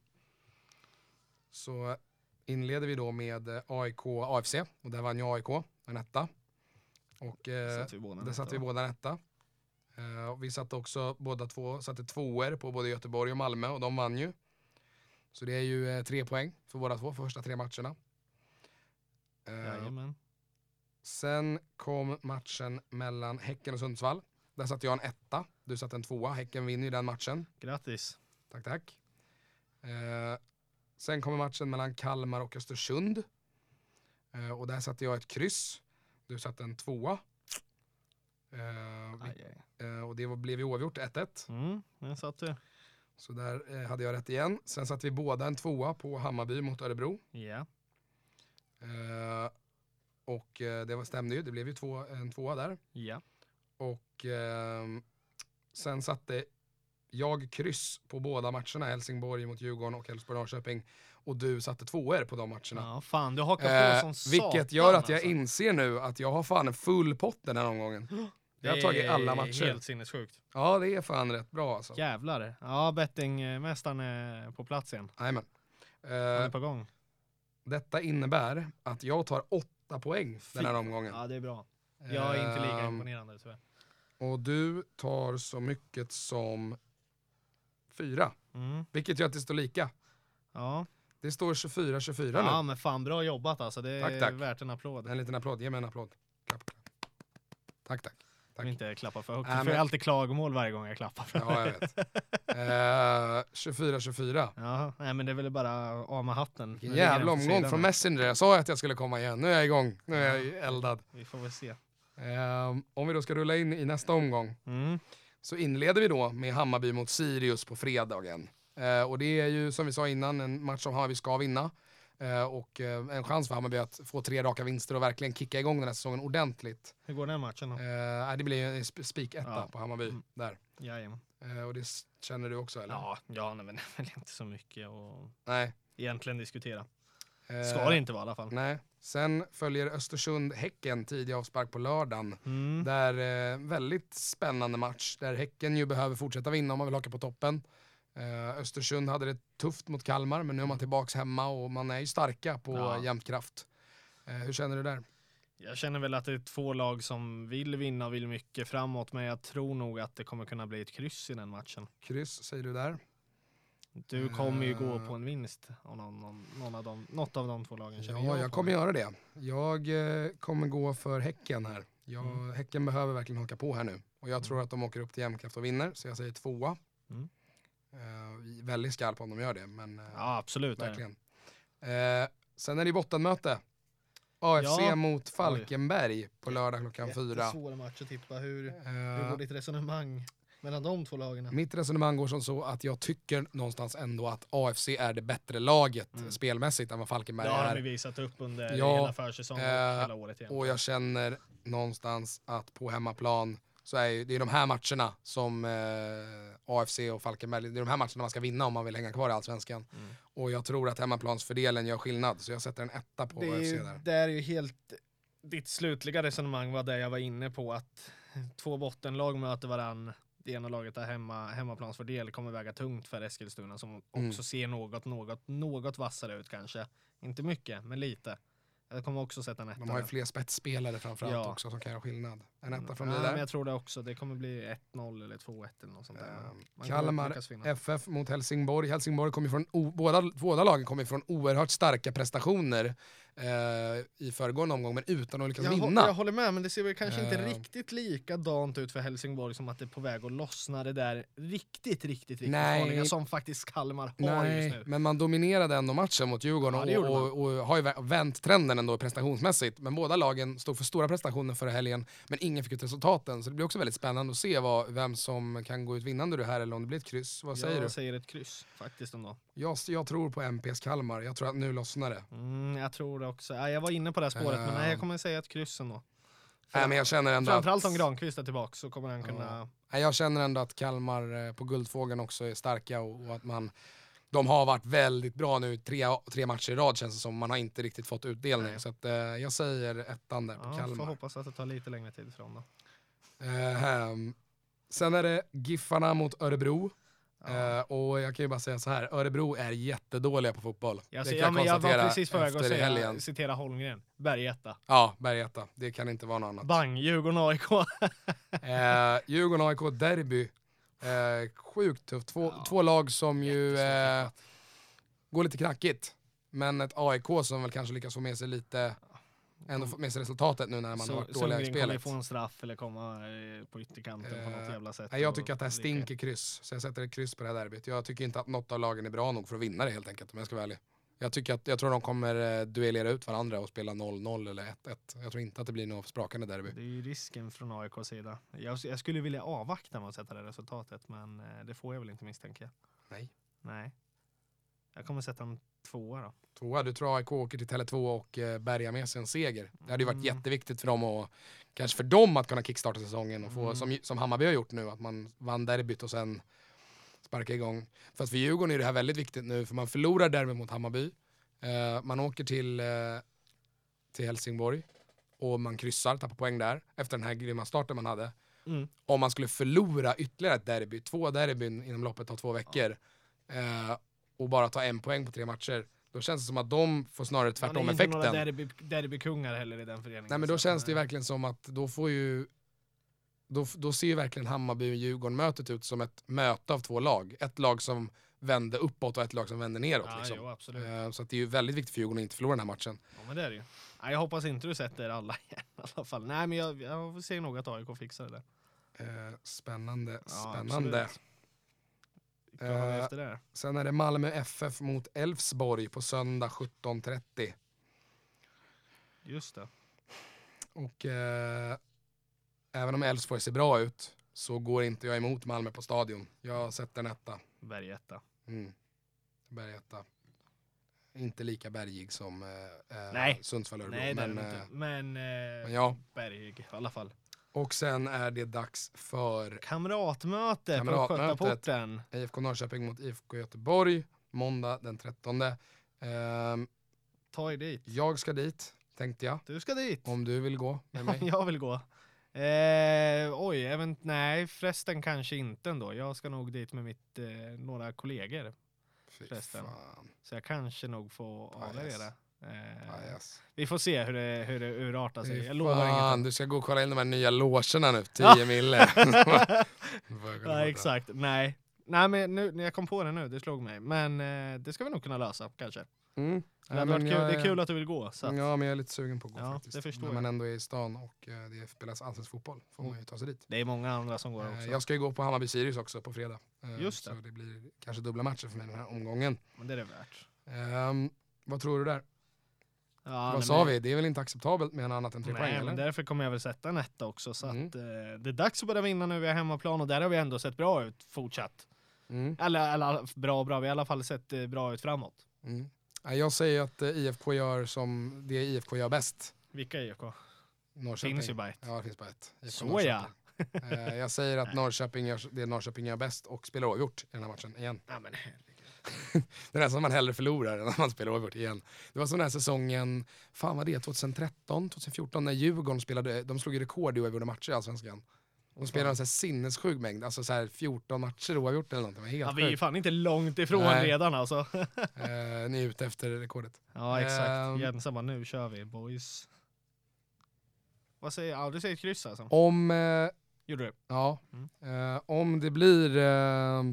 så inleder vi då med eh, AIK AFC och där vann ju AIK en etta. Och eh, Satt vi båda där satte vi båda en etta. Eh, vi satte också båda två, satte tvåor på både Göteborg och Malmö och de vann ju. Så det är ju eh, tre poäng för båda två för första tre matcherna. Eh, sen kom matchen mellan Häcken och Sundsvall. Där satte jag en etta, du satte en tvåa. Häcken vinner ju den matchen. Grattis. Tack, tack. Eh, sen kommer matchen mellan Kalmar och Östersund. Eh, och där satte jag ett kryss. Du satte en tvåa. Eh, Aj, aj. eh, och det var, blev ju oavgjort 1-1. Mm, där satt du. Så där eh, hade jag rätt igen. Sen satte vi båda en tvåa på Hammarby mot Örebro. Ja. Eh, och eh, det var, stämde ju, det blev ju två, en tvåa där. Ja. Och ehm, sen satte jag kryss på båda matcherna, Helsingborg mot Djurgården och Elfsborg-Norrköping. Och du satte tvåor på de matcherna. ja, fan du hakar Eh, på som vilket gör att jag alltså. inser nu att jag har fan en full pott den här omgången. [gasps] Jag har tagit alla Det är matcher. Helt sinnessjukt. Ja, det är fan rätt bra alltså. Jävlar. Ja, bettingmästaren är på plats igen. Jajamän. Han är Eh, på gång. detta innebär att jag tar åtta poäng den här Fy- omgången. Ja, det är bra. Jag är inte lika Ehm, imponerande tyvärr. Och du tar så mycket som fyra. Mm. Vilket gör att det står lika. Ja. Det står 24-24 ja, nu. men fan bra jobbat alltså. Det är Tack, tack. värt en applåd. En liten applåd, ge mig en applåd. Klapp, klapp. Tack, tack. Vill inte klappa för högt. För men- jag har alltid klagomål varje gång jag klappar för Ja, jag vet. Eh, 24-24. Ja, nej men det är väl bara av med hatten. Jävla omgång från. Messenger. Jag sa att jag skulle komma igen. Nu är jag igång. Nu är jag eldad. Vi får väl se. Eh, om vi då ska rulla in i nästa omgång Mm. Så inleder vi då med Hammarby mot Sirius på fredagen. Eh, och det är ju som vi sa innan en match som Hammarby ska vinna. Eh, och eh, en chans för Hammarby att få tre raka vinster och verkligen kicka igång den här säsongen ordentligt. Hur går den matchen då? Eh, det blir ju en sp- spik-etta Ja. på Hammarby Mm. där. Jajamän. Eh, och det känner du också eller? Ja, ja nej, men [laughs] det är väl inte så mycket att Nej. egentligen diskutera. Eh, Ska det inte vara i alla fall. Nej. Sen följer Östersund-Häcken tidig avspark på lördagen. Mm. Där eh, väldigt spännande match där Häcken ju behöver fortsätta vinna om man vill haka på toppen. Eh, Östersund hade det tufft mot Kalmar men nu är man tillbaks hemma och man är ju starka på Ja. jämnt kraft. Eh, hur känner du där? Jag känner väl att det är två lag som vill vinna och vill mycket framåt, men jag tror nog att det kommer kunna bli ett kryss i den matchen. Kryss säger du där. Du kommer ju gå Eh. på en vinst av någon, någon, någon av dem, något av de två lagen. Ja, jag på. kommer göra det. Jag eh, kommer gå för Häcken här. Jag, Mm. Häcken behöver verkligen haka på här nu. Och jag tror att de åker upp till jämnkraft och vinner, så jag säger tvåa. Mm. Eh, väldigt skarp om de gör det, men eh, Ja, absolut. verkligen. Eh, sen är det bottenmöte. AFC Ja. mot Falkenberg på lördag klockan fyra. Jättesvåra match att tippa. Hur, hur Eh, går ditt resonemang mellan de två lagen? mitt resonemang går som så att jag tycker någonstans ändå att AFC är det bättre laget Mm. spelmässigt än vad Falkenberg Det har de är. visat upp under Ja, hela försäsongen eh, hela året igen. Och jag känner någonstans att på hemmaplan så är det är de här matcherna som eh, AFC och Falkenberg, det är de här matcherna man ska vinna om man vill hänga kvar i Allsvenskan. Mm. Och jag tror att hemmaplansfördelen gör skillnad, så jag sätter en etta på det, är AFC ju, där. det är ju helt ditt slutliga resonemang var det jag var inne på att två bottenlag möter varann. Det ena laget har hemma, hemmaplansfördel kommer väga tungt för Eskilstuna som också Mm. ser något, något, något vassare ut kanske. Inte mycket, men lite. Jag kommer också sätta en etta. De har ju där. fler spetsspelare framförallt Ja. också som kan göra skillnad. En etta från ja, dig men där. jag tror det också. Det kommer bli 1-0 eller 2-1 eller något sånt där. Ehm, Man Kalmar. FF mot Helsingborg. Helsingborg kommer från, båda, båda lagen kommer från oerhört starka prestationer eh, i föregående omgång, men utan att lyckas jag, vinna. jag håller med, men det ser väl kanske inte Eh. riktigt likadant ut för Helsingborg som att det är på väg att lossna det där riktigt, riktigt, riktigt Nej. farliga som faktiskt Kalmar har just Nej, nu. men man dominerade ändå matchen mot Djurgården Ja, och, och, och har ju vä- vänt trenden ändå prestationsmässigt. Men båda lagen stod för stora prestationer förra helgen, men ingen fick ut resultaten. Så det blir också väldigt spännande att se vad, vem som kan gå ut vinnande ur det här eller om det blir ett kryss. Vad säger jag du? säger ett kryss faktiskt ändå. Jag, jag tror på MPs Kalmar. Jag tror att nu lossnar det. Mm, jag tror det också. Ja, jag var inne på det här spåret, men nej, jag kommer säga ett kryss ändå. Nej, men jag känner ändå Framförallt att, om Granqvist är tillbaka så kommer han kunna... Nej, jag känner ändå att Kalmar eh, på Guldfågeln också är starka och, och att man de har varit väldigt bra nu tre, tre matcher i rad känns det som. Man har inte riktigt fått utdelning. Nej. Så att, eh, jag säger ettan där på Ja, får Kalmar. hoppas att det tar lite längre tid dem då. Ehm, sen är det Giffarna mot Örebro. Ja. Eh, och jag kan ju bara säga så här, Örebro är jättedåliga på fotboll. Jag, det kan ja, men jag var precis på väg att säga, citera Holmgren. Bergetta. Ja, Bergetta. Det kan inte vara något annat. Bang, Djurgården AIK. [laughs] Eh, Djurgården AIK derby. Eh, sjukt tufft. Två, Ja, två lag som ju eh, går lite knackigt. Men ett AIK som väl kanske lyckas få med sig lite, ändå fått med sig resultatet nu när man har Så- varit dåliga i Sundgren kommer spelet. få en straff eller komma eh, på ytterkanten på något Eh, jävla sätt. Nej, jag tycker att det här lika- stinker kryss, så jag sätter ett kryss på det här derbyt. Jag tycker inte att något av lagen är bra nog för att vinna det helt enkelt om jag ska vara ärlig. Jag, tycker att, jag tror de kommer eh, duellera ut varandra och spela 0-0 eller 1-1. Jag tror inte att det blir något sprakande derby. Det är ju risken från AIKs sida. Jag, jag skulle vilja avvakta med att sätta det resultatet, men eh, det får jag väl inte misstänka. Nej. Nej. Jag kommer sätta en tvåa då. Tvåa, du tror AIK åker till Tele2 och eh, bärgar med sig en seger. Det hade ju varit Mm. jätteviktigt för dem och kanske för dem att kunna kickstarta säsongen och få, Mm. som, som Hammarby har gjort nu, att man vann derbyt och sen sparka igång. Fast för Djurgården är det här väldigt viktigt nu, för man förlorar derbyt mot Hammarby. Eh, man åker till, eh, till Helsingborg och man kryssar, tappar poäng där, efter den här grymma starten man hade. Mm. Om man skulle förlora ytterligare ett derby, två derbyn inom loppet av två veckor, eh, och bara ta en poäng på tre matcher, då känns det som att de får snarare Man är tvärtom inte effekten. några derby, derbykungar heller i den föreningen. Nej men då känns det ju verkligen som att då får ju då, då ser ju verkligen Hammarby och Djurgården mötet ut som ett möte av två lag. Ett lag som vände uppåt och ett lag som vände neråt. Ja, liksom. jo, absolut. Eh, Så att det är ju väldigt viktigt för Djurgården att inte förlora den här matchen. Ja, men det är det ju. Nej, jag hoppas inte du sätter alla [laughs] igen i alla fall. Nej, men jag, jag ser nog att AIK fixar det där. Eh, Spännande, Ja, spännande. Eh, det? Sen är det Malmö FF mot Elfsborg på söndag 17.30. Just det. Och eh, även om Elfsborg ser bra ut så går inte jag emot Malmö på stadion. Jag sätter en etta. Bergetta. Mm. Bergetta. Inte lika bergig som eh, eh, Nej. Sundsvall Örebro. Nej, men, eh. Men, eh, men ja. Bergig i alla fall. Och sen är det dags för Kamratmöte, på. Skötaporten. IFK Norrköping mot IFK Göteborg. Måndag den 13. Ehm, Ta er dit. jag ska dit, tänkte jag. Du ska dit. Om du vill gå med mig. [laughs] jag vill gå. Eh, oj, även, nej förresten kanske inte ändå. Jag ska nog dit med mitt, eh, några kollegor. Fy förresten. fan. Så jag kanske nog får avleverera. Eh, vi får se hur det, hur det urartar sig. Fy Jag lovar fan, inget. du ska gå och kolla in de här nya logerna nu, [laughs] 10 mille. [laughs] Ja, exakt. Nej. Nej, men nu, jag kom på det nu, det slog mig. Men eh, det ska vi nog kunna lösa, kanske. Mm. Det, Ja, men kul, jag det är kul att du vill gå. Så att, Ja, men jag är lite sugen på att gå Ja, faktiskt. det förstår När jag. man ändå är i stan och eh, det spelas allsvensk fotboll får man ju ta sig dit. Det är många andra som går Eh, också. jag ska ju gå på Hammarby-Sirius också på fredag. Eh, Just Så det. det blir kanske dubbla matcher för mig den här omgången. Men det är det värt. Ehm, vad tror du där? Ja, vad nej, sa men- vi? Det är väl inte acceptabelt med en annat än tre Nej, poäng men eller? därför kommer jag väl sätta en etta också. Så Mm. att, eh, det är dags att börja vinna nu. Vi har hemmaplan och där har vi ändå sett bra ut fortsatt. Mm. Eller, eller bra bra, vi har i alla fall sett eh, bra ut framåt. Mm. Ja, Jag säger att eh, IFK gör som det IFK gör bäst. Vilka IFK? Norrköping. Finns ju bara ett. Ja, det finns bara ett. IFK Så ja. Norrköping. Eh, jag säger att Norrköping gör det Norrköping gör bäst och spelar oavgjort i den här matchen igen. Ja, men [laughs] det är nästan man hellre förlorar än att man spelar oavgjort igen. Det var som den här säsongen, fan vad det 2013, 2014 när Djurgården spelade, de slog ju rekord i oavgjorda matcher i Allsvenskan. De spelade en sinnessjuk mängd, alltså så här 14 matcher oavgjort eller var helt Ja, vi är fan inte långt ifrån Nej. redan alltså. Eh, ni är ute efter rekordet. [laughs] Ja exakt. Ehm. Jensa bara nu kör vi boys. Vad säger jag? Ja, du säger ett kryss alltså? Om, eh, Gjorde du? ja, Mm. eh, om det blir eh,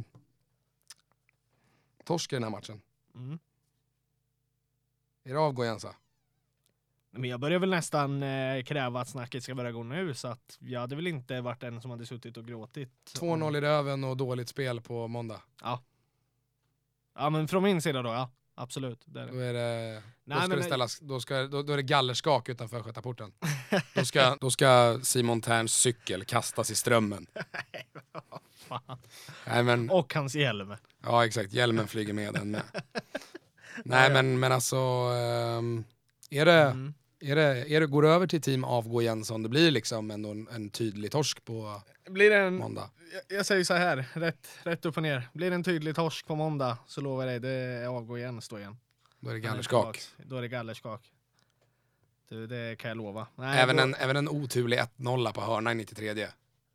torsk i den här matchen, Mm. är det avgå Jensa? Men jag börjar väl nästan eh, kräva att snacket ska börja gå nu så att jag hade väl inte varit den som hade suttit och gråtit. 2-0 i röven och dåligt spel på måndag. Ja men från min sida då ja. Absolut. Det är det. Då, är det, då, Nej, ska men- det ställas, då, ska, då, då är det gallerskak utanför Östgötaporten. [laughs] då, ska, då ska Simon Terns cykel kastas i strömmen. [laughs] Fan. Nej, men, Och hans hjälm. ja exakt, hjälmen flyger med den med. [laughs] Nej men, men alltså, ehm, är det, Mm. Är det, är det, går det över till team avgå Jensson, det blir liksom ändå en, en tydlig torsk på Blir det en, måndag. jag, jag säger så här, rätt, rätt upp och ner. Blir det en tydlig torsk på måndag så lovar jag dig, det är avgå igen, stå igen. Då är det gallerskak. Då är det gallerskak. Du, det kan jag lova. Nej, Även då- en, även en oturlig 1-0 på hörna i 93.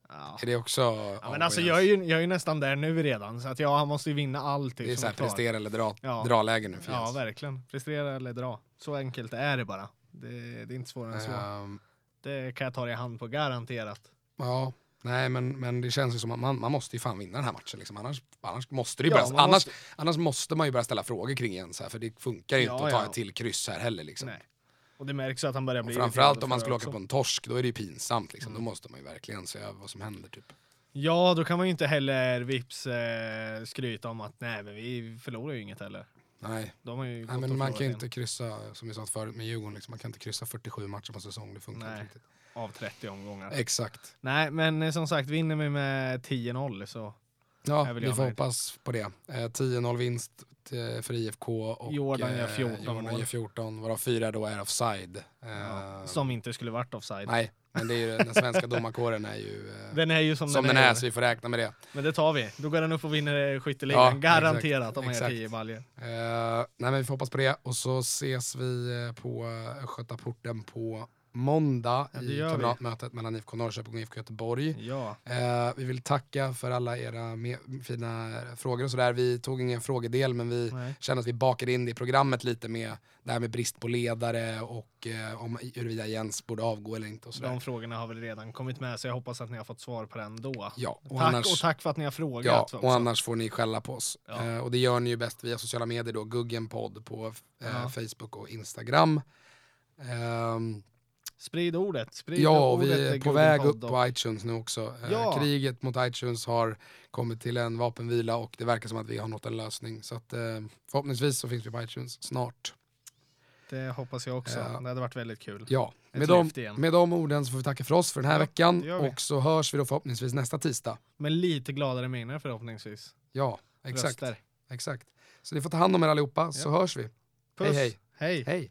Ja. Är det också Ja, men alltså jag är, ju, jag är ju nästan där nu redan, så att ja, han måste ju vinna allt. Det är såhär kvar. prestera eller dra, Ja. dra-läge nu för Ja, Jens. verkligen. Prestera eller dra. Så enkelt är det bara. Det, det är inte svårare än så. Ehm, Det kan jag ta dig i hand på, garanterat. Ja, nej men, men det känns ju som att man, man måste ju fan vinna den här matchen. Liksom. Annars, annars, måste det ju Ja, börja, annars, måste- annars måste man ju börja ställa frågor kring Jens här, för det funkar ju Ja, inte att ta ja. ett till kryss här heller. Liksom. Nej. Och det märks att han börjar bli framförallt om man skulle åka på en torsk, då är det ju pinsamt. Liksom. Mm. Då måste man ju verkligen se över vad som händer. Typ. Ja, då kan man ju inte heller vips eh, skryta om att nej, men vi förlorar ju inget heller. Nej, nej men man kan ju inte kryssa, som vi sa förut med Djurgården, liksom. man kan inte kryssa 47 matcher på säsong. Det funkar Nej. inte riktigt. av 30 omgångar. Exakt. Nej, men eh, som sagt, vinner vi med 10-0 så Ja, vi får hoppas på det. Eh, 10-0 vinst till, för IFK och Jordan gör eh, 14 Jordan mål. gör 14, varav fyra då är offside. Eh, ja, som inte skulle varit offside. Nej, men det är ju, den svenska domarkåren är ju eh, Den är ju som, som den är, så vi får räkna med det. Men det tar vi. Då går den upp och vinner skytteligan. Ja, Garanterat exakt, om man gör. 10 baljor. Eh, nej men vi får hoppas på det och så ses vi eh, på eh, Östgötaporten på måndag Ja, i kamratmötet mellan IFK Norrköping och IFK Göteborg. Ja. Eh, vi vill tacka för alla era fina frågor och sådär. Vi tog ingen frågedel men vi Nej. kände att vi bakade in det i programmet lite med det här med brist på ledare och eh, om huruvida Jens borde avgå eller inte och sådär. De frågorna har väl redan kommit med så jag hoppas att ni har fått svar på den då. Ja, och tack annars, och tack för att ni har frågat. ja, också. och annars får ni skälla på oss. Ja. Eh, och det gör ni ju bäst via sociala medier då, Guggenpodd på eh. Facebook och Instagram. Ehm, Sprid ordet. Sprid ja, ordet vi är på väg upp på iTunes nu också. Eh, Ja. kriget mot iTunes har kommit till en vapenvila och det verkar som att vi har nått en lösning. Så att, eh, förhoppningsvis så finns vi på iTunes snart. Det hoppas jag också. Ja. Det hade varit väldigt kul. Ja, Ett med de, igen. med de orden så får vi tacka för oss för den här Ja, veckan och så hörs vi då förhoppningsvis nästa tisdag. Men lite gladare miner förhoppningsvis. Ja, exakt. Röster. exakt. Så ni får ta hand om er allihopa så hörs vi. Puss. hej. Hej. Hej!